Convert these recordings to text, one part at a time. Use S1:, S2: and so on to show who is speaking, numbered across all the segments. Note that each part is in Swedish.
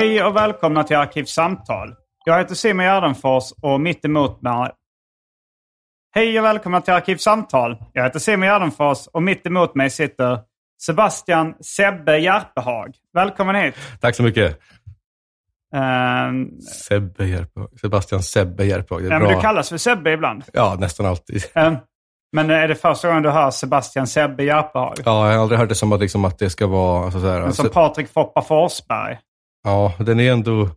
S1: Hej och välkomna till Arkivsamtal. Jag heter Simon Gärdenfors och mitt emot mig... Hej och välkomna till Arkivsamtal. Jag heter Simon Gärdenfors och mitt emot mig sitter Sebastian Sebbe Järpehag. Välkommen hit.
S2: Tack så mycket.
S1: Uh,
S2: Sebbe Järpehag. Sebastian Sebbe Järpehag. Det är
S1: ja,
S2: bra.
S1: men du kallas för Sebbe ibland.
S2: Ja, nästan alltid.
S1: Uh, men är det första gången du hör Sebastian Sebbe Järpehag?
S2: Ja, jag har aldrig hört det som att, liksom, att det ska vara... Alltså, så här,
S1: Men som
S2: alltså,
S1: Patrik Foppa Forsberg.
S2: Ja, den är ändå...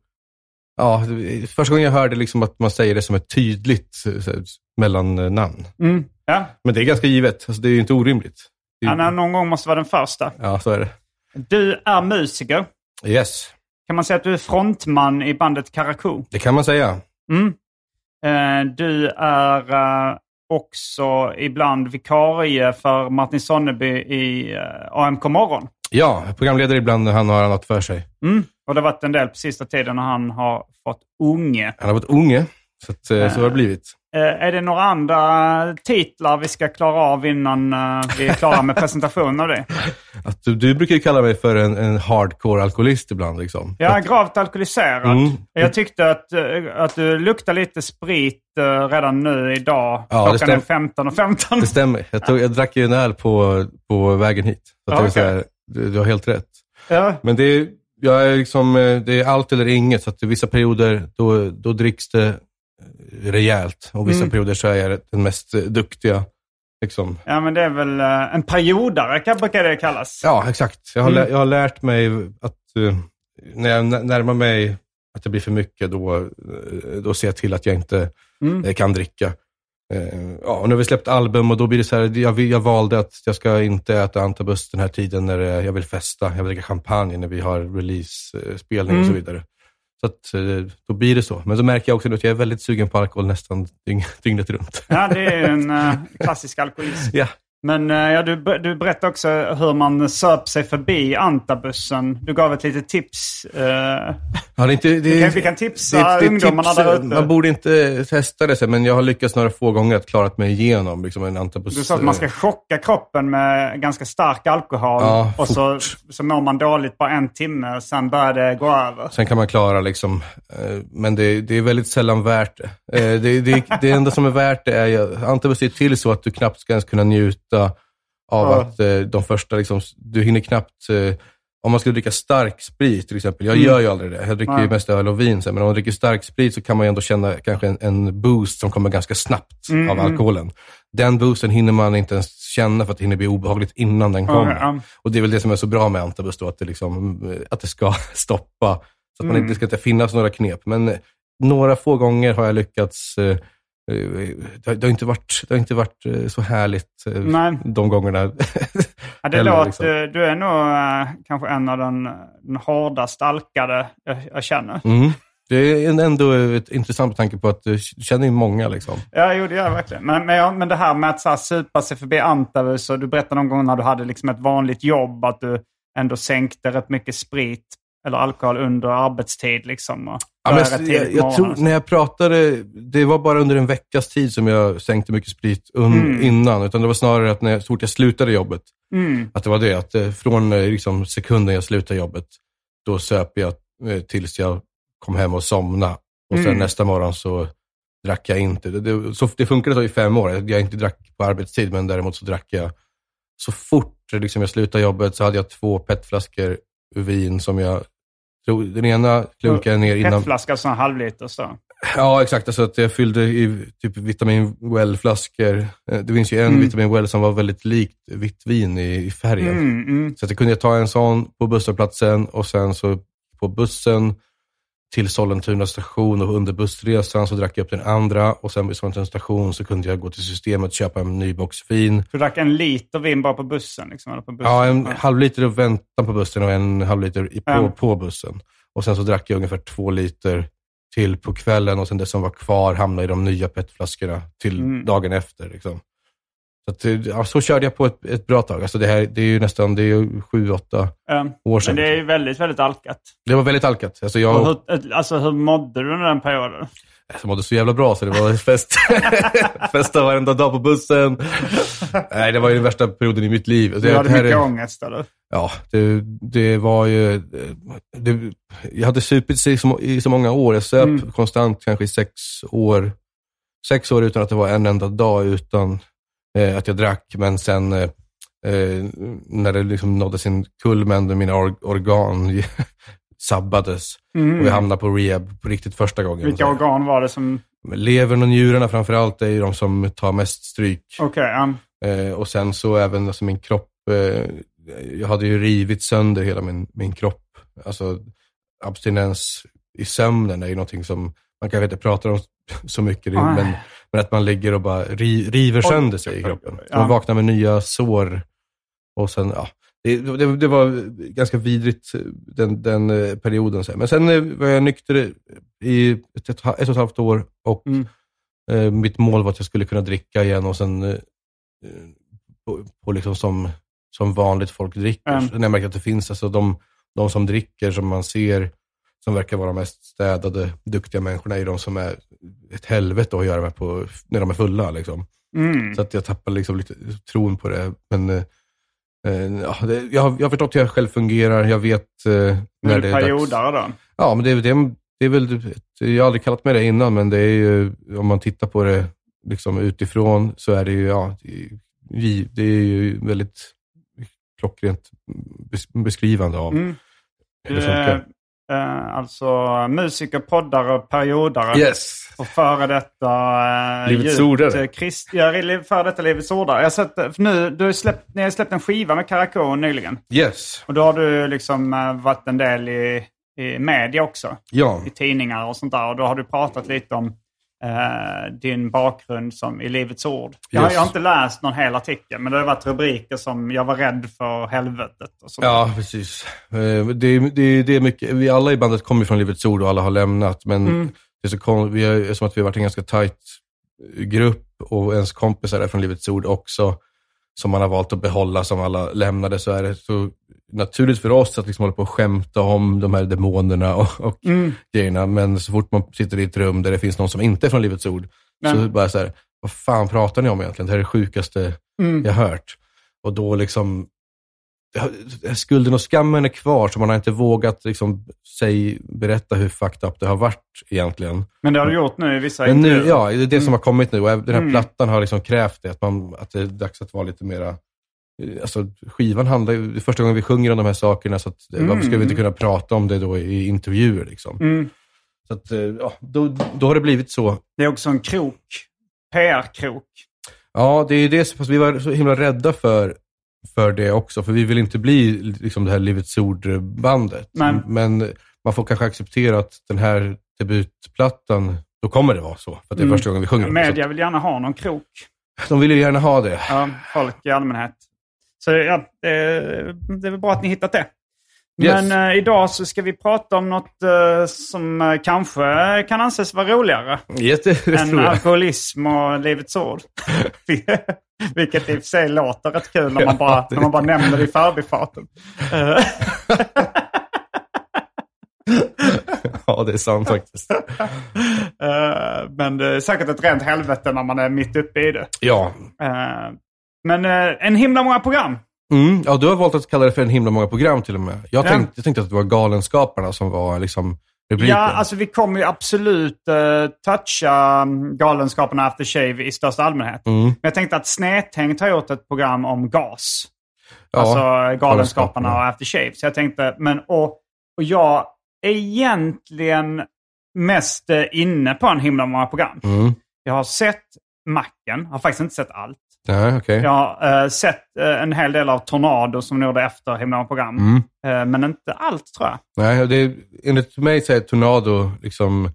S2: Ja, första gången jag hörde liksom att man säger det som ett tydligt mellannamn.
S1: Mm. Ja,
S2: Men det är ganska givet. Alltså, det är ju inte orimligt.
S1: Han är någon gång måste vara den första.
S2: Ja, så är det.
S1: Du är musiker.
S2: Yes,
S1: Kan man säga att du är frontman i bandet Karakou?
S2: det kan man säga.
S1: Mm. Eh, du är eh, också ibland vikarie för Martin Sonneby i eh, AMK Morgon.
S2: Ja, programledare ibland när han har annat för sig.
S1: Mm. Och det har varit en del på sista tiden när han har fått unge.
S2: Han har varit unge, så, att, eh, så har det blivit.
S1: Eh, är det några andra titlar vi ska klara av innan eh, vi är klara med presentationen av det?
S2: Att du, du brukar ju kalla mig för en, en hardcore alkoholist ibland. Liksom.
S1: Jag är gravt alkoholiserad.
S2: Mm.
S1: Jag tyckte att, eh, att du luktar lite sprit eh, redan nu idag.
S2: Ja,
S1: Klockan är
S2: stäm-
S1: 15.15. och 15.
S2: Det stämmer. Jag, tog, jag drack ju en öl på, på vägen hit. Så
S1: Ja, okej.
S2: här, du, du har helt rätt.
S1: Ja.
S2: Men det är, jag är liksom, eh, det är allt eller inget. Så att vissa perioder då, då dricks det eh, rejält. Och vissa
S1: Mm.
S2: perioder så är jag den mest eh, duktiga. Liksom.
S1: ja, men det är väl en periodare brukar det kallas.
S2: Ja, exakt. Jag har,
S1: Mm.
S2: jag har lärt mig att när jag nä- närmar mig att det blir för mycket, då, då ser jag till att jag inte
S1: Mm.
S2: kan dricka. Eh, Ja, och nu har vi släppt album och då blir det så här, jag, jag valde att jag ska inte äta antabus den här tiden när eh, jag vill festa. Jag vill dricka champagne när vi har release-spelning och så
S1: Mm.
S2: vidare. Så att, eh, då blir det så. Men så märker jag också att jag är väldigt sugen på alkohol nästan dygn, dygnet runt.
S1: Ja, det är en klassisk alkoholism.
S2: Ja,
S1: Men eh, ja, du, du berättade också hur man söp sig förbi antabussen. Du gav ett litet tips. eh,
S2: ja inte, det,
S1: vi, kan, vi kan tipsa
S2: det det
S1: ungdomarna
S2: tips,
S1: där ute.
S2: Man borde inte testa det, men jag har lyckats några få gånger att klara mig igenom liksom, en antabus.
S1: Du sa att man ska chocka kroppen med ganska stark alkohol.
S2: Ja,
S1: och så, så mår man dåligt på en timme och sen börjar det gå över.
S2: Sen kan man klara liksom, eh, men det, det är väldigt sällan värt det. Det, det. Det enda som är värt det är, antabus är till så att du knappt ska ens kunna njuta av
S1: Ja.
S2: att eh, de första, liksom, du hinner knappt, eh, om man skulle dricka stark sprit till exempel, jag
S1: Mm.
S2: gör ju aldrig det, jag dricker
S1: Nej.
S2: ju mest öl och vin, men om man dricker stark sprit så kan man ju ändå känna kanske en, en boost som kommer ganska snabbt
S1: Mm,
S2: av
S1: mm.
S2: alkoholen. Den boosten hinner man inte ens känna för att det hinner bli obehagligt innan den kommer.
S1: Ja,
S2: Och det är väl det som är så bra med antabus då, att det, liksom, att det ska stoppa. Så att man
S1: Mm.
S2: inte, det ska inte finnas några knep. Men eh, några få gånger har jag lyckats. eh, Det har, det har inte varit, det har inte varit eh, så härligt eh,
S1: Nej.
S2: de gångerna.
S1: Ja, det låter,
S2: liksom.
S1: Du är nog eh, kanske en av den, den hårdast alkade jag, jag känner.
S2: Mm. Det är ändå ett intressant med tanke på att du känner ju många. Liksom.
S1: Ja, jo, det gör jag verkligen. Men, men, men det här med att så här, supa sig förbi Antabus och du berättade någon gång när du hade liksom ett vanligt jobb att du ändå sänkte rätt mycket sprit eller alkohol under arbetstid. Liksom. Och,
S2: Ja, men jag, jag, tror, när jag pratade, det var bara under en veckas tid som jag sänkte mycket sprit un,
S1: Mm.
S2: innan. Utan det var snarare att när jag, så fort jag slutade jobbet,
S1: Mm.
S2: att det var det. Att eh, från eh, liksom, sekunden jag slutade jobbet, då söp jag eh, tills jag kom hem och somnade. Och sen
S1: Mm.
S2: nästa morgon så drack jag inte. Det, det, så, det funkade så i fem år. Jag inte drack på arbetstid, men däremot så drack jag så fort liksom, jag slutade jobbet så hade jag två petflaskor vin som jag den ena klunkade ner innan.
S1: Petflaska, sån här halvliter så.
S2: Ja, exakt. Alltså att jag fyllde i typ vitamin well-flaskor. Eh, Det finns ju en
S1: Mm.
S2: vitamin well som var väldigt likt vitt vin i, i färgen.
S1: Mm, mm.
S2: Så att jag kunde ta en sån på busshållplatsen och sen så på bussen till Sollentuna station och under bussresan så drack jag upp den andra och sen vid Sollentuna station så kunde jag gå till systemet och köpa en ny box vin.
S1: Du drack en liter vin bara på bussen? Liksom, eller på bussen.
S2: Ja, en halv liter i väntan på bussen och en halv liter i, på,
S1: Ja.
S2: på bussen. Och sen så drack jag ungefär två liter till på kvällen och sen det som var kvar hamnade i de nya petflaskorna till
S1: Mm.
S2: dagen efter. Liksom. Så, att, ja, så körde jag på ett, ett bra tag. Alltså det, här, det är ju nästan det är ju sju, åtta
S1: Ja.
S2: år sedan.
S1: Men det är ju väldigt, väldigt alkat.
S2: Det var väldigt alkat. Alltså jag,
S1: Och hur, alltså, hur mådde du under den perioden?
S2: jag mådde så jävla bra så det var fest. Festa varenda dag på bussen. Nej, det var ju den värsta perioden i mitt liv.
S1: Du
S2: Det,
S1: hade mycket
S2: är-
S1: ångest eller?
S2: Ja, det, det var ju... Det, jag hade supit i så, i så många år. Jag söp
S1: Mm.
S2: konstant kanske i sex år. Sex år utan att det var en enda dag utan eh, att jag drack. Men sen eh, eh, när det liksom nådde sin kulmen, där mina or, organ sabbades
S1: Mm.
S2: och jag hamnade på rehab på riktigt första gången.
S1: Vilka organ var det som...
S2: Levern och njurarna framför allt är ju de som tar mest stryk.
S1: Okej, ja.
S2: Eh, och sen så även alltså min kropp, eh, jag hade ju rivit sönder hela min, min kropp. Alltså abstinens i sömnen är ju någonting som man kanske inte pratar om så mycket,
S1: Nej.
S2: men, men att man ligger och bara ri, river sönder sig i kroppen.
S1: Ja.
S2: Man vaknar med nya sår och sen, ja. Det, det, det var ganska vidrigt den, den eh, perioden. Men sen eh, var jag nykter i ett, ett, och ett halvt år och
S1: Mm.
S2: eh, mitt mål var att jag skulle kunna dricka igen och sen eh, på, på liksom som, som vanligt folk dricker.
S1: Mm.
S2: När jag märker att det finns alltså de, de som dricker som man ser som verkar vara mest städade, duktiga människorna är de som är ett helvete att göra med på när de är fulla. Liksom.
S1: Mm.
S2: Så att jag tappar liksom lite tron på det. Men eh, eh, ja, det, jag, har, jag har förstått hur jag själv fungerar. Jag vet eh,
S1: Är
S2: när
S1: du
S2: det är dags.
S1: periodare då?
S2: Ja, men det, är- det, är- det är väl, jag har aldrig kallat mig det innan, men det är ju, om man tittar på det liksom utifrån så är det ju, ja, det är, är ju väldigt klockrent bes- beskrivande av
S1: Mm.
S2: hur det
S1: är
S2: funkar.
S1: Eh, alltså musiker, poddare, periodare.
S2: Yes!
S1: Och före detta... Eh,
S2: Livets ordare.
S1: eh, Krist, ja, före detta Livets ordare. Jag har sett, eh, nu, du har släppt, ni har släppt en skiva med Karakon nyligen.
S2: Yes!
S1: Och då har du liksom eh, varit en del i, i media också.
S2: Ja.
S1: I tidningar och sånt där. Och då har du pratat lite om eh, din bakgrund som i Livets ord. Jag, har- jag har inte läst någon hel artikel, men det har varit rubriker som “Jag var rädd för helvetet” och sånt.
S2: Ja, precis. Eh, Det, det, det är mycket, vi alla i bandet kommer från Livets Ord och alla har lämnat, men
S1: Mm.
S2: det är så kon, vi är som att vi har varit en ganska tajt grupp och ens kompisar är från Livets Ord också, som man har valt att behålla som alla lämnade, så är det så naturligt för oss att liksom hålla på och skämta om de här demonerna och, och
S1: Mm.
S2: grejerna, men så fort man sitter i ett rum där det finns någon som inte är från Livets Ord, så
S1: Men-
S2: bara så här, vad fan pratar ni om egentligen? Det här är det sjukaste
S1: Mm.
S2: jag hört. Och då liksom, skulden och skammen är kvar, så man har inte vågat liksom, säg, berätta hur fucked up det har varit egentligen.
S1: Men det har du gjort nu i vissa
S2: Men nu, ja, det är det som har kommit nu och den här
S1: Mm.
S2: plattan har liksom krävt det, att, man, att det är dags att vara lite mera Alltså, skivan handlar ju, första gången vi sjunger om de här sakerna, så att,
S1: Mm.
S2: varför ska vi inte kunna prata om det då i intervjuer? Liksom?
S1: Mm.
S2: Så att, eh, ja, då, då har det blivit så.
S1: Det är också en krok. PR-krok.
S2: Ja, det är ju det, fast vi var så himla rädda för, för det också, för vi vill inte bli liksom det här Livets Ord-bandet. Men man får kanske acceptera att den här debutplattan, då kommer det vara så, för att det är
S1: Mm.
S2: första gången vi sjunger.
S1: Media vill gärna ha någon krok.
S2: De vill ju gärna ha det.
S1: Ja, folk i allmänhet. Så ja, det, är väl bra att ni hittat det.
S2: Yes.
S1: Men eh, idag så ska vi prata om något eh, som eh, kanske kan anses vara roligare
S2: det
S1: än alkoholism och Livets ord. Vilket i och för sig låter rätt kul när man bara, när man bara nämner det i förbifarten. Eh,
S2: Ja, det är sant faktiskt.
S1: Eh, men det är säkert ett rent helvete när man är mitt uppe i det.
S2: Ja.
S1: Eh, men eh, en himla många program.
S2: Mm, ja, du har valt att kalla det för en himla många program till och med. Jag
S1: Ja.
S2: tänkte, jag tänkte att det var Galenskaparna som var liksom rubriken.
S1: Ja, alltså vi kommer ju absolut uh, toucha um, Galenskaparna After Shave i största allmänhet.
S2: Mm.
S1: Men jag tänkte att Snedtänkt har gjort ett program om gas.
S2: Ja,
S1: alltså Galenskaparna
S2: Galenskaparna.
S1: och After Shave. Så jag tänkte, men och, och jag är egentligen mest eh, inne på en himla många program.
S2: Mm.
S1: Jag har sett Macken, har faktiskt inte sett allt.
S2: Nej, okej.
S1: Jag har eh, sett eh, en hel del av Tornado som de gjorde efter himla program.
S2: Mm.
S1: Eh, men inte allt tror jag.
S2: Nej, det är, enligt mig så är Tornado, liksom,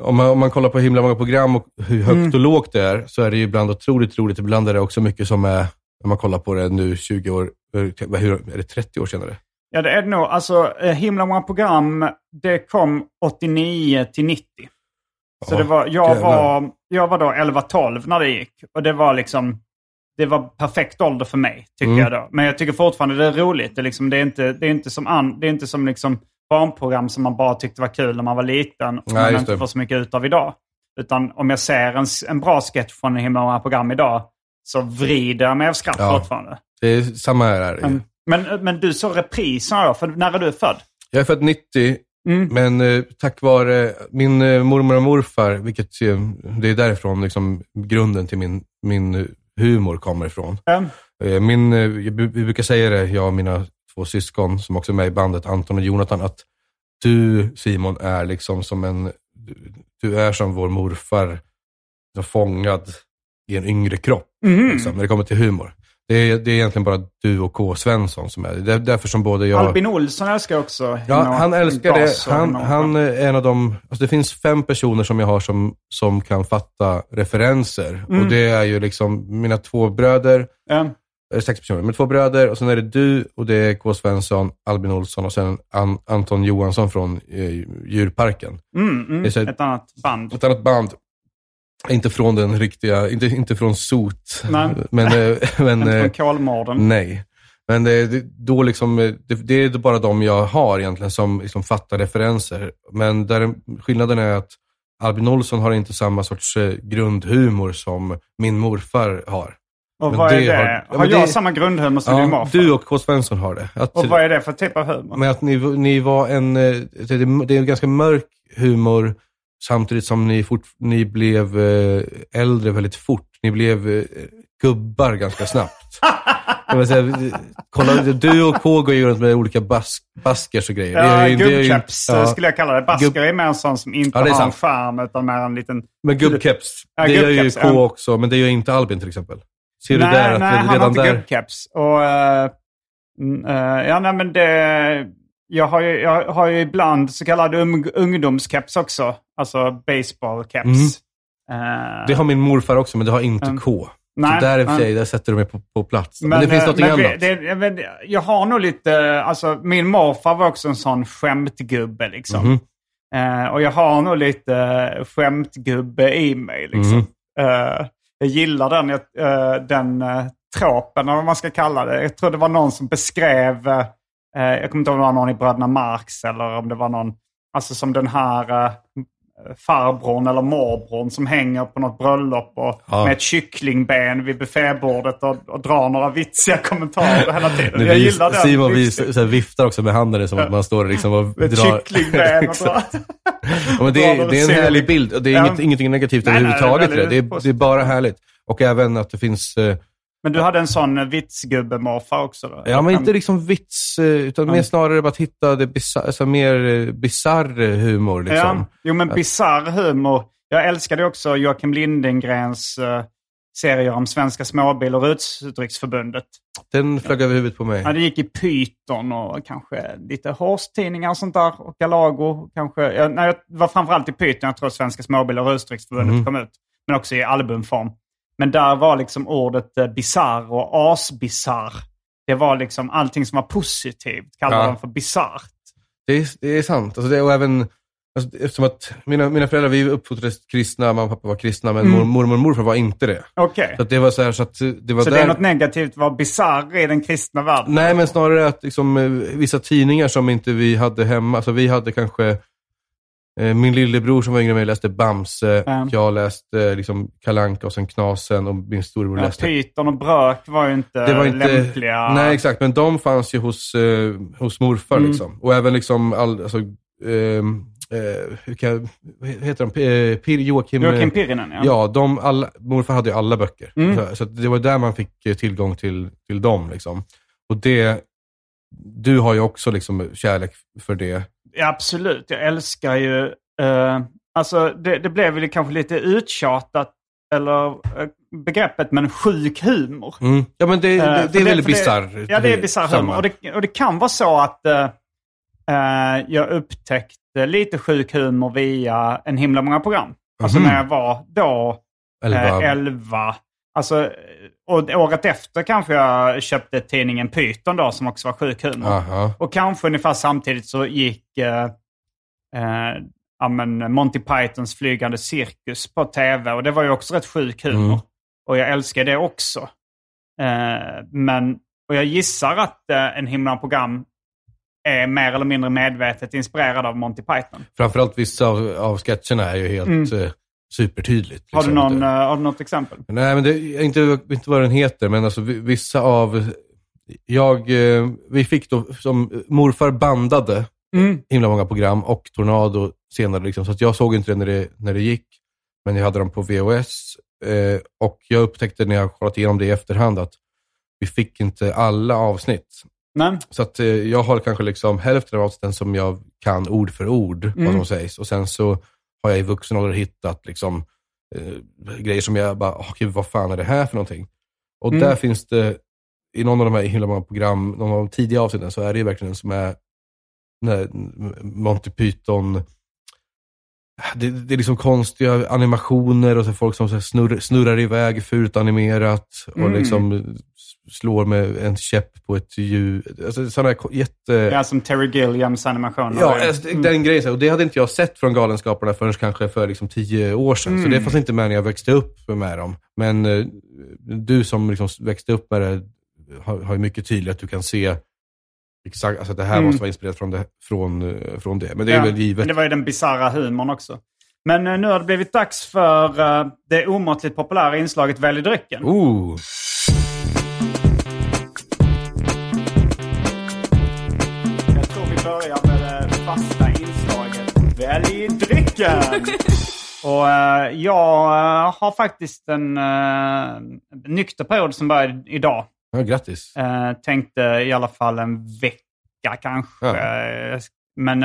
S2: om man, om man kollar på himla många program och hur högt
S1: Mm.
S2: och lågt det är, så är det ju ibland otroligt roligt. Ibland är det också mycket som är, när man kollar på det nu 20 år, hur, är det 30 år senare?
S1: Ja, det är det nog. Alltså, himla många program, det kom 89 till 90. Så det var, jag, var, jag var då 11-12 när det gick. Och det var liksom, det var perfekt ålder för mig, tycker
S2: Mm.
S1: jag då. Men jag tycker fortfarande det är roligt. Det är, liksom, det är inte, det är inte som, an, det är inte som liksom barnprogram som man bara tyckte var kul när man var liten. Och
S2: Nej,
S1: man inte
S2: det.
S1: får så mycket ut av idag. Utan om jag ser en, en bra sketch från himla många program idag, så vrider jag mig av skratt
S2: Ja.
S1: fortfarande.
S2: Det är samma här.
S1: Men, men, men du såg reprisen då, för när är du född?
S2: Jag är född 90,
S1: Mm.
S2: men eh, tack vare min eh, mormor och morfar, vilket eh, det är därifrån liksom, grunden till min, min humor kommer ifrån.
S1: Ja.
S2: Eh, Min, eh, vi brukar säga det, jag och mina två syskon som också är med i bandet, Anton och Jonathan, att du Simon är liksom som en, du- är som vår morfar, fångad i en yngre kropp,
S1: Mhm.
S2: liksom, när det kommer till humor. Det är, det är egentligen bara du och K. Svensson som är det. Är därför som både jag...
S1: Albin Olsson älskar också
S2: Ja, han älskar det. Han, han är en av de, alltså det finns fem personer som jag har som, som kan fatta referenser.
S1: Mm.
S2: Och det är ju liksom mina två bröder, eller sex personer, men två bröder och sen är det du och det är K. Svensson, Albin Olsson och sen An, Anton Johansson från eh, djurparken.
S1: Mm, mm. Ett annat band.
S2: Ett annat band, inte från den riktiga, inte, inte från Sot,
S1: Nej.
S2: men, eh, men
S1: Inte
S2: eh,
S1: från Kolmården.
S2: Nej. Men det, det, då liksom, eh, det, det är bara de jag har egentligen som liksom fattar referenser. Men där, skillnaden är att Albin Olsson har inte samma sorts eh, grundhumor som min morfar har.
S1: Och
S2: men
S1: vad är
S2: det har-
S1: Har,
S2: ja,
S1: jag
S2: det-
S1: samma grundhumor som din
S2: Ja,
S1: morfar?
S2: du och K. Svensson har det. Att,
S1: Och vad är det för typ av humor?
S2: Men att ni, ni var en, eh, det, det det är en ganska mörk humor samtidigt som ni, fort, ni blev eh, äldre väldigt fort. Ni blev eh, gubbar ganska snabbt. Jag vill säga, kolla, du och K går ju runt med olika bask, baskers och grejer.
S1: Ja, gubbkeps
S2: ja.
S1: skulle jag kalla det. Basker
S2: Gubb-
S1: är mer en sån som inte
S2: Ja,
S1: har en skärm utan mer en liten...
S2: Men gubbkeps,
S1: Ja,
S2: det gör ju K
S1: ja.
S2: också, men det gör inte Albin till exempel. Ser du
S1: nej,
S2: där att
S1: nej,
S2: det
S1: han har
S2: redan
S1: inte
S2: där...
S1: gubbkeps. Och, mm, eh, ja, nej, men det... Jag har, ju, jag har ju ibland så kallad ung, ungdomskeps också. Alltså baseballkeps. Eh,
S2: Det har min morfar också, men det har inte
S1: Mm.
S2: K.
S1: Nej,
S2: så där i och för
S1: nej.
S2: sig, där sätter du mig på, på plats. Men, det finns
S1: eh,
S2: något
S1: men
S2: annat.
S1: Det, jag, vet, jag har nog lite, alltså min morfar var också en sån skämtgubbe liksom.
S2: Mhm.
S1: Eh, och jag har nog lite skämtgubbe i mig liksom.
S2: Mhm.
S1: Eh, jag gillar den, uh, den uh, tråpen, eller vad man ska kalla det. Jag tror det var någon som beskrev, jag kommer inte ihåg om det var någon i Bröderna Marx eller om det var någon, alltså som den här uh, farbrorn eller morbrorn som hänger på något bröllop och
S2: Ja.
S1: med ett kycklingben vid buffébordet och, och drar några vitsiga kommentarer hela tiden.
S2: Nu
S1: Jag
S2: vis-
S1: gillar den.
S2: Simon vis, viftar också med handen som att man står liksom och
S1: Med
S2: drar.
S1: kycklingben och drar.
S2: Ja, det, är, det är en härlig bild. och Det är
S1: Ja.
S2: inget, ingenting negativt
S1: Nej, nej,
S2: överhuvudtaget.
S1: det är
S2: Det, det, är, det är bara härligt. Och även att det finns, eh,
S1: Men du hade en sån eh, vitsgubbe-morfar också? Då?
S2: ja men inte liksom vits, eh, utan mer
S1: Ja.
S2: snarare bara att hitta det bizarr, alltså mer eh, bisarr humor. Liksom.
S1: Ja, jo men bisarr humor. Jag älskade också Joakim Lindengrens serier om Svenska Småbil och Rusdrycksförbundet.
S2: Den flög över huvudet på mig.
S1: Ja, det gick i Python och kanske lite Horse-tidningar och sånt där. Och Galago kanske. Ja, nej, det var framförallt i Python jag tror Svenska Småbil och Rusdrycksförbundet
S2: Mhm.
S1: kom ut. Men också i albumform. Men där var liksom ordet uh, bisarr och asbisarr. Det var liksom allting som var positivt kallade
S2: Ja.
S1: de för bisarrt.
S2: Det är, det är sant. Alltså det, och även, alltså, eftersom att mina, mina föräldrar, vi uppfostrades kristna, mamma och pappa var kristna, men
S1: Mm.
S2: mor, mormor och morfar var inte det.
S1: Okej.
S2: Så att det var så här, så att det var
S1: Så
S2: där...
S1: det är något negativt att vara bisarr i den kristna världen?
S2: Nej, men snarare att liksom, eh, vissa tidningar som inte vi hade hemma, alltså vi hade kanske Eh, Min lillebror som var yngre än mig läste Bamse.
S1: Ja.
S2: Jag läste liksom Kalanka och sen Knasen och min storebror
S1: Ja,
S2: läste...
S1: Python och Brök var ju inte,
S2: Det var inte...
S1: lämpliga.
S2: Nej, exakt. Men de fanns ju hos, eh, hos morfar.
S1: Mm.
S2: Liksom. Och även liksom, all, alltså, ehm, eh, hur kan, vad heter de? Eh, Pir, Joakim... eh,
S1: Joakim Pirinen, ja.
S2: Ja, de alla, morfar hade ju alla böcker.
S1: Mm.
S2: Så, så det var där man fick eh, tillgång till, till dem. Liksom. Och det, du har ju också liksom kärlek för det.
S1: Ja, absolut. Jag älskar ju... eh, alltså, det, det blev väl kanske lite uttjatat, eller eh, begreppet, men sjuk humor.
S2: Mm. Ja, men det,
S1: Eh,
S2: det, det
S1: för
S2: är väldigt bisarr.
S1: Ja, det är bisarr humor. Och det, och det kan vara så att eh, eh, jag upptäckte lite sjuk humor via en himla många program. Alltså
S2: Mhm.
S1: när jag var då
S2: Elva.
S1: eh, 11. Alltså, och året efter kanske jag köpte tidningen Python då, som också var sjuk humor.
S2: Aha.
S1: Och kanske ungefär samtidigt så gick eh, eh, ja, men Monty Pythons flygande cirkus på tv. Och det var ju också rätt sjuk humor.
S2: Mm.
S1: Och jag älskar det också. Eh, men, och jag gissar att eh, en himla program är mer eller mindre medvetet inspirerad av Monty Python.
S2: Framförallt vissa av, av sketcherna är ju helt eh, supertydligt.
S1: Mm. Har, du
S2: liksom.
S1: någon, eh, har du något exempel?
S2: Nej, men det är inte, inte vad den heter, men alltså vi- vissa av... Jag, eh, vi fick då, som morfar bandade
S1: Mm.
S2: himla många program och Tornado senare. Liksom, så att jag såg inte det när, det när det gick, men jag hade dem på VHS. Eh, och jag upptäckte när jag kollat igenom det i efterhand att vi fick inte alla avsnitt.
S1: Nej?
S2: Så att eh, jag har kanske liksom hälften av avsnitten som jag kan ord för ord, vad
S1: Mm.
S2: som sägs. Och sen så har jag i vuxen ålder hittat liksom, eh, grejer som jag bara, oh, gud, vad fan är det här för någonting? Och
S1: Mm.
S2: där finns det, i någon av de här himla många program, någon av de tidiga avsnitten, så är det ju verkligen en som är när Monty Python, det, det är liksom konstiga animationer och så folk som så snurr, snurrar iväg fult animerat och
S1: Mm.
S2: liksom slår med en käpp på ett djur. Alltså sådana jätte...
S1: Ja, som Terry Gilliams animation.
S2: Ja, alltså, den grejen. så Och det hade inte jag sett från Galenskaparna förrän kanske för liksom tio år sedan. Så
S1: Mm.
S2: det fanns inte med när jag växte upp med dem. Men eh, du som liksom växte upp med det har, har ju mycket tydligt att du kan se exakt, alltså det här
S1: Mm.
S2: måste vara inspirerat från det. Från, eh, från det. Men det är
S1: Ja,
S2: väl givet.
S1: men Det var ju den bisarra humorn också. Men eh, nu har det blivit dags för eh, det omåttligt populära inslaget Välj drycken.
S2: Oh,
S1: Välj drycken! Och eh, jag eh, har faktiskt en uh, nykter period som börjar idag.
S2: ja, grattis.
S1: Uh, tänkte i alla fall en vecka kanske.
S2: Ja.
S1: Men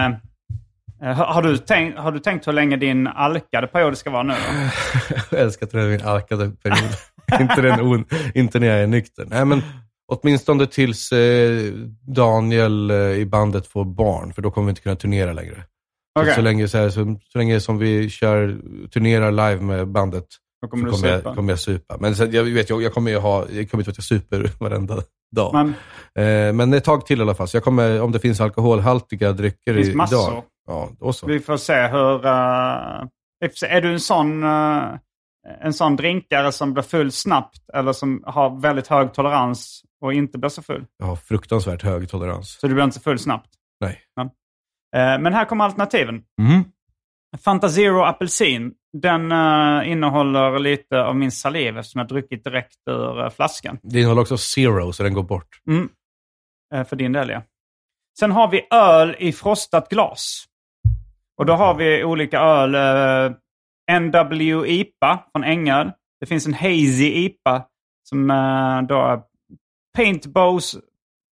S1: har, du tänkt, har du tänkt hur länge din alkade period ska vara nu?
S2: Jag älskar att det är min alkade period. inte, den on, inte när jag är nykter. Nej, men åtminstone tills Daniel i bandet får barn, för då kommer vi inte kunna turnera längre. Så,
S1: Okej.
S2: så, länge, så, här, så, så länge som vi kör, turnerar live med bandet
S1: Då kommer
S2: så
S1: du
S2: kommer jag, kommer jag supa. Men så, jag vet, jag, jag kommer ju ha, jag kommer inte att jag super varenda dag.
S1: Men
S2: eh, men ett tag till i alla fall. Så jag kommer, om det finns alkoholhaltiga drycker
S1: Det finns massor.
S2: idag. Ja, då så.
S1: vi får se hur... se. är du en sån, eh, en sån drinkare som blir full snabbt eller som har väldigt hög tolerans och inte blir så full?
S2: Jag har fruktansvärt hög tolerans.
S1: Så du blir inte så full snabbt?
S2: Nej.
S1: Eh, men här kommer alternativen.
S2: Mm.
S1: Fanta Zero apelsin. Den eh, innehåller lite av min saliv eftersom jag druckit direkt ur eh, flaskan.
S2: Det innehåller också zero, så den går bort.
S1: Mm. Eh, för din del, ja. Sen har vi öl i frostat glas. Och då har vi olika öl. Eh, NW IPA från Ängöl. Det finns en Hazy IPA som eh, då är Paintbows...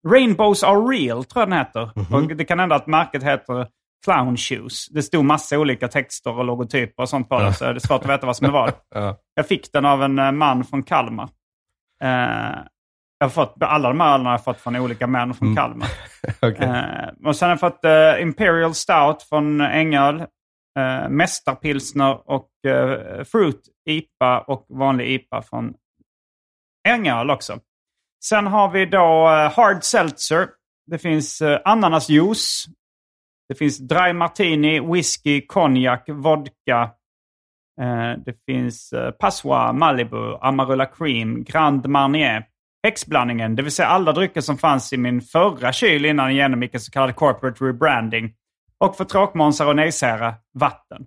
S1: Rainbows are real, tror jag den heter.
S2: Mhm.
S1: Och det kan hända att märket heter Clown Shoes. Det stod massa olika texter och logotyper och sånt på den, så det är svårt att veta vad som är vad.
S2: Ja.
S1: Jag fick den av en eh, man från Kalmar. Eh, jag har fått, alla de här ölen har jag fått från olika män från
S2: Mm.
S1: Kalmar.
S2: Okej.
S1: Eh, och sen har jag fått eh, Imperial Stout från Ängöl. Uh, Mästarpilsner och Fruit IPA och vanlig IPA från Ängöl också. Sen har vi då eh, Hard Seltzer. Det finns eh, ananasjuice. Det finns Dry Martini, whisky, konjak, vodka. Eh, det finns Passoir Passoa, Malibu, Amarula Cream, Grand Marnier. Häxblandningen, det vill säga alla drycker som fanns i min förra kyl innan jag genomgick en så kallad corporate rebranding. Och för tråkmånsar och nejsära, vatten.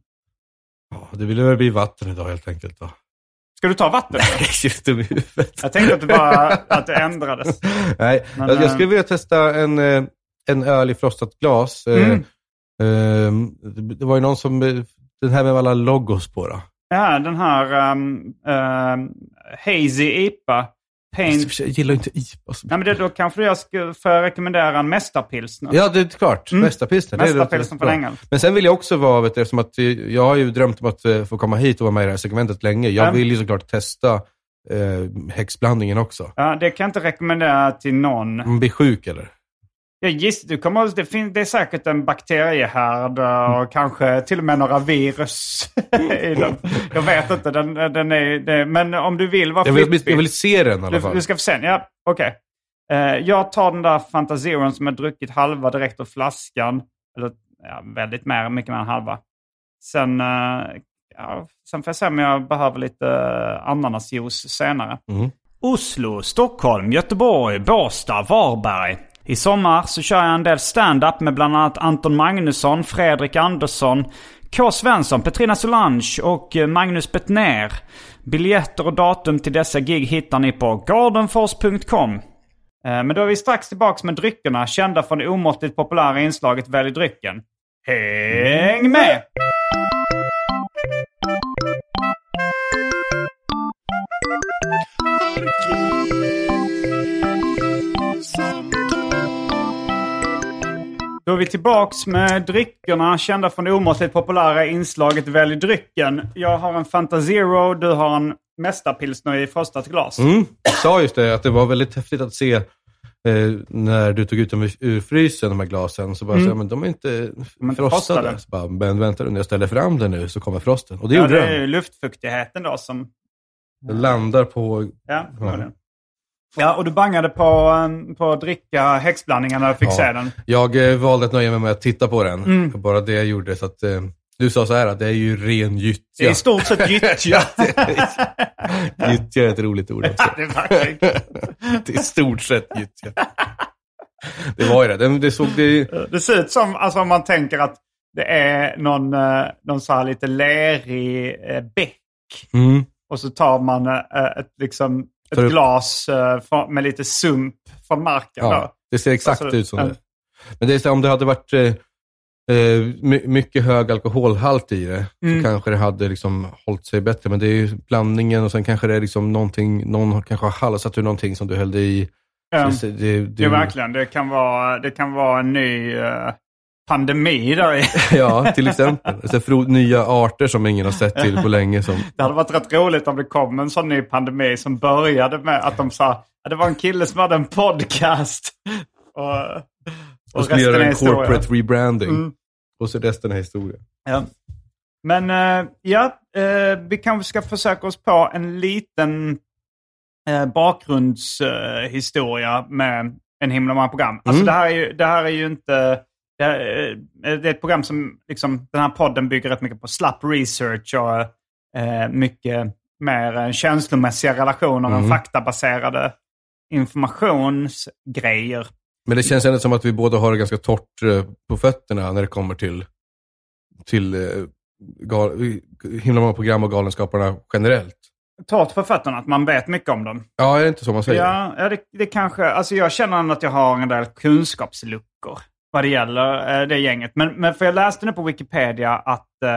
S2: Ja, det ville väl bli vatten idag helt enkelt. Va?
S1: Ska du ta vatten?
S2: Just dum i huvudet.
S1: Jag tänkte att det bara att det ändrades.
S2: Nej,
S1: Men,
S2: jag, jag
S1: eh,
S2: skulle vilja testa en, eh, en öl i frostat glas. Eh,
S1: Mm.
S2: eh, det- var ju någon som, eh, den här med alla logos på då.
S1: Ja, den här um, um, Hazy IPA. Paint.
S2: Jag gillar inte IPA.
S1: Nej, men det, då kanske jag ska får jag rekommendera en mästarpilsner.
S2: Ja, det är klart.
S1: Mm.
S2: Mästarpilsner.
S1: Mästarpilsner från. England.
S2: Men sen vill jag också vara, vet du, eftersom att eh, jag har ju drömt om att eh, få komma hit och vara med i det här segmentet länge. Jag
S1: Ja.
S2: vill ju såklart testa eh, häxblandningen också.
S1: Ja, det kan jag inte rekommendera till någon.
S2: Man blir sjuk eller?
S1: Jag gissar, du kommer, det, fin, det är säkert en bakteriehärd och kanske till och med några virus i den. Jag vet inte, den, den är, det, men om du vill vara
S2: Jag vill,
S1: flippig-
S2: jag vill se den i alla
S1: Du,
S2: fall.
S1: du ska få se. Ja, okej. Eh, jag tar den där Fanta Zeron som jag druckit halva direkt ur flaskan. Eller ja, väldigt mer, mycket mer än halva. Sen, eh, ja, sen får jag se om jag behöver lite uh, ananasjuice senare.
S2: Mm.
S1: Oslo, Stockholm, Göteborg, Båstad, Varberg. I sommar så kör jag en del stand-up med bland annat Anton Magnusson, Fredrik Andersson, K. Svensson, Petrina Solange och eh, Magnus Bettner. Biljetter och datum till dessa gig hittar ni på gardenfors.com. Eh, men då är vi strax tillbaka med dryckerna, kända från det omåttligt populära inslaget Välj drycken. Häng med! Då är vi tillbaks med dryckerna, kända från det omåttligt populära inslaget Välj drycken. Jag har en Fanta Zero, du har en Mästarpilsner i frostat glas.
S2: Mm. Jag sa just det, att det var väldigt häftigt att se eh, när du tog ut dem ur- frysen, de här glasen. Så bara, så, här, men de är inte
S1: Mm. är
S2: frostade.
S1: frostade.
S2: Så bara, men vänta nu, när jag ställer fram den nu så kommer frosten. Och det
S1: Ja,
S2: gjorde
S1: det
S2: den.
S1: är ju luftfuktigheten då som...
S2: Den landar på...
S1: Ja, det
S2: Ja.
S1: Ja, och du bangade på, på att dricka häxblandningen när du fick
S2: Ja.
S1: se den.
S2: Jag eh, valde att nöja mig med att titta på den.
S1: Mm.
S2: Bara det jag gjorde. Så att, eh, du sa så här att det är ju ren
S1: Det är
S2: gyttja.
S1: i stort sett gyttja.
S2: gyttja är ett roligt ord också.
S1: det är
S2: det är i stort sett gyttja. Det var ju det. Det, det, såg, det
S1: Det ser ut som, alltså om man tänker att det är någon, eh, någon så här lite lerig bäck.
S2: mm.
S1: Och så tar man ett, liksom, ett
S2: upp-
S1: glas eh, med lite sump från marken.
S2: Ja,
S1: Då.
S2: det ser exakt
S1: Alltså,
S2: ut som
S1: ja.
S2: det. Men det är så, om det hade varit eh, eh, my, mycket hög alkoholhalt i det,
S1: Mm.
S2: så kanske det hade liksom hållit sig bättre. Men det är ju blandningen och sen kanske det är liksom någonting, någon kanske har halsat ur någonting som du hällde i. Så det, det, det,
S1: Ja, verkligen. Det kan vara, det kan vara en ny eh, pandemi där i.
S2: Ja, till exempel. Så nya arter som ingen har sett till på länge. Som,
S1: Det hade varit rätt roligt om det kom en sån ny pandemi som började med att de sa att det var en kille som hade en podcast. Och,
S2: och skulle göra en corporate rebranding.
S1: Mm.
S2: Och så resten är historia.
S1: Ja. Men eh, ja, eh, vi kanske ska försöka oss på en liten eh, bakgrundshistoria med en himla många program. Alltså
S2: Mm.
S1: det, här är ju, det här är ju inte... Det, är, eh, det är ett program som, liksom, den här podden bygger rätt mycket på slapp research och eh, mycket mer eh, känslomässiga relationer än
S2: Mm.
S1: faktabaserade informationsgrejer.
S2: Men det känns ändå som att vi båda har det ganska torrt eh, på fötterna när det kommer till, till eh, gal, himla många program och Galenskaparna generellt.
S1: Torrt på fötterna, att man vet mycket om dem.
S2: Ja, är det inte så man säger?
S1: Ja, det, det kanske... Alltså jag känner att jag har en del kunskapsluckor vad det gäller eh, det gänget. Men, men för jag läste nu på Wikipedia att eh,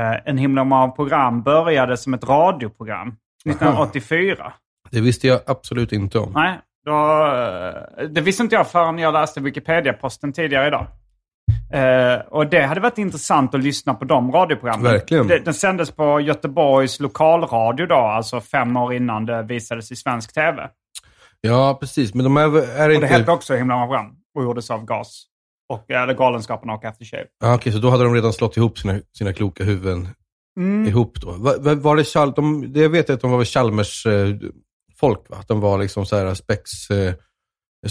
S1: eh, En himla många program började som ett radioprogram 1984.
S2: Det visste jag absolut inte om.
S1: Nej, då, eh, det visste inte jag förrän jag läste Wikipedia-posten tidigare idag. Eh, och det hade varit intressant att lyssna på de radioprogrammen.
S2: Verkligen.
S1: Det, den sändes på Göteborgs lokalradio då, alltså fem år innan det visades i svensk tv.
S2: Ja, precis. Men de är, är
S1: Och det
S2: inte...
S1: hette också Himla många program och gjordes av GAS. Och, eller Galenskaparna och After Shave.
S2: Ja, okej, så då hade de redan slått ihop sina, sina kloka huvuden
S1: Mm.
S2: ihop då. Va, va, var det, Chal, de, det jag vet att de var väl Chalmers eh, folk, va? Att de var liksom så här spex... Eh,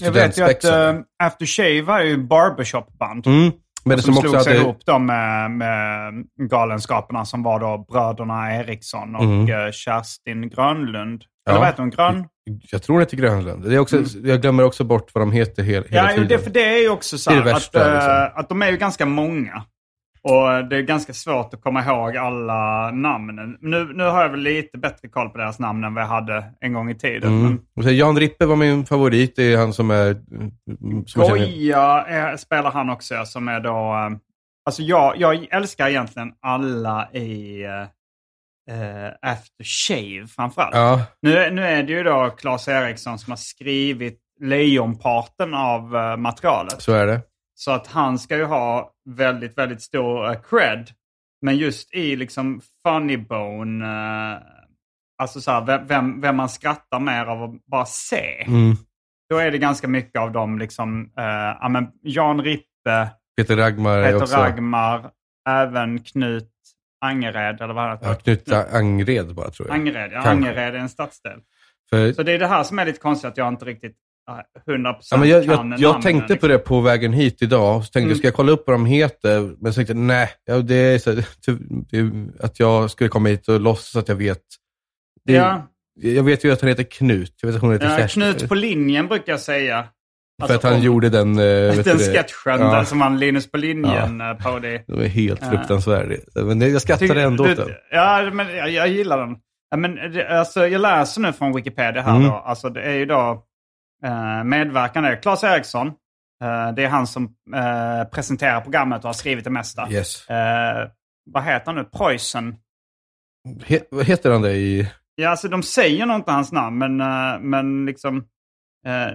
S1: Jag vet ju att uh, After Shave var ju barbershop-band.
S2: Mm. Men
S1: som,
S2: som,
S1: slog sig
S2: hade...
S1: ihop då med, med Galenskaparna som var då bröderna Eriksson och
S2: Mm.
S1: eh, Kerstin Grönlund.
S2: Ja.
S1: Eller vad heter hon? Grön?
S2: Jag tror det heter Grönlund. Det är också, Jag glömmer också bort vad de heter hela, hela
S1: Mm. Ja,
S2: tiden.
S1: det, för det är ju också så här
S2: det
S1: att,
S2: värsta,
S1: eh,
S2: liksom.
S1: att de är ju ganska många. Och det är ganska svårt att komma ihåg alla namnen. Nu, nu har jag väl lite bättre koll på deras namn än vad jag hade en gång i tiden.
S2: Mm.
S1: Men
S2: Jan Rippe var min favorit. Det är han som är... mm, Som
S1: Goya är, spelar han också, ja, som är då... eh, Alltså jag, jag älskar egentligen alla i uh, After Shave framförallt.
S2: Ja,
S1: Nu, nu är det ju då Claes Eriksson som har skrivit lejonparten av eh, materialet.
S2: så är det.
S1: Så att han ska ju ha väldigt, väldigt stor eh, cred. Men just i liksom funny bone, eh, alltså så här, vem- vem, man skrattar mer av att bara se.
S2: Mm.
S1: Då är det ganska mycket av dem, liksom, eh, ja, men Jan Rippe,
S2: Peter Ragmar
S1: Peter. Ragmar, även Knut Angered, eller vad han heter.
S2: Ja, Knut Angred bara, tror jag.
S1: Angered, ja,
S2: Kanske.
S1: Angered är en stadsdel.
S2: För,
S1: Så det är det här som är lite konstigt, att jag inte riktigt eh, 100%
S2: ja, men jag, jag, jag tänkte på
S1: liksom.
S2: det på vägen hit idag. Så tänkte
S1: Mm.
S2: ska jag kolla upp vad de heter? Men så tänkte jag, nej, ja, det är så, det att jag skulle komma hit och låtsas att jag vet. Det,
S1: Ja.
S2: Jag vet ju att han heter Knut. Jag vet att hon heter
S1: Ja,
S2: Kerstin.
S1: Knut på linjen brukar jag säga.
S2: För att han gjorde den... eh, vet
S1: Den sketchen
S2: Ja.
S1: där som han Linus på linjen ja. på det.
S2: Det var helt
S1: Ja.
S2: fruktansvärd. Men jag skrattade ändå åt den.
S1: Ja, men jag, jag gillar den. Men, alltså, jag läser nu från Wikipedia här
S2: Mm.
S1: då. Alltså, det är ju då eh, medverkande. Claes Eriksson. Eh, det är han som eh, presenterar programmet och har skrivit det mesta.
S2: Yes.
S1: Eh, vad heter han nu? Preussen?
S2: He, vad heter han det i...
S1: Ja, alltså de säger nog inte hans namn, men, eh, men liksom eh,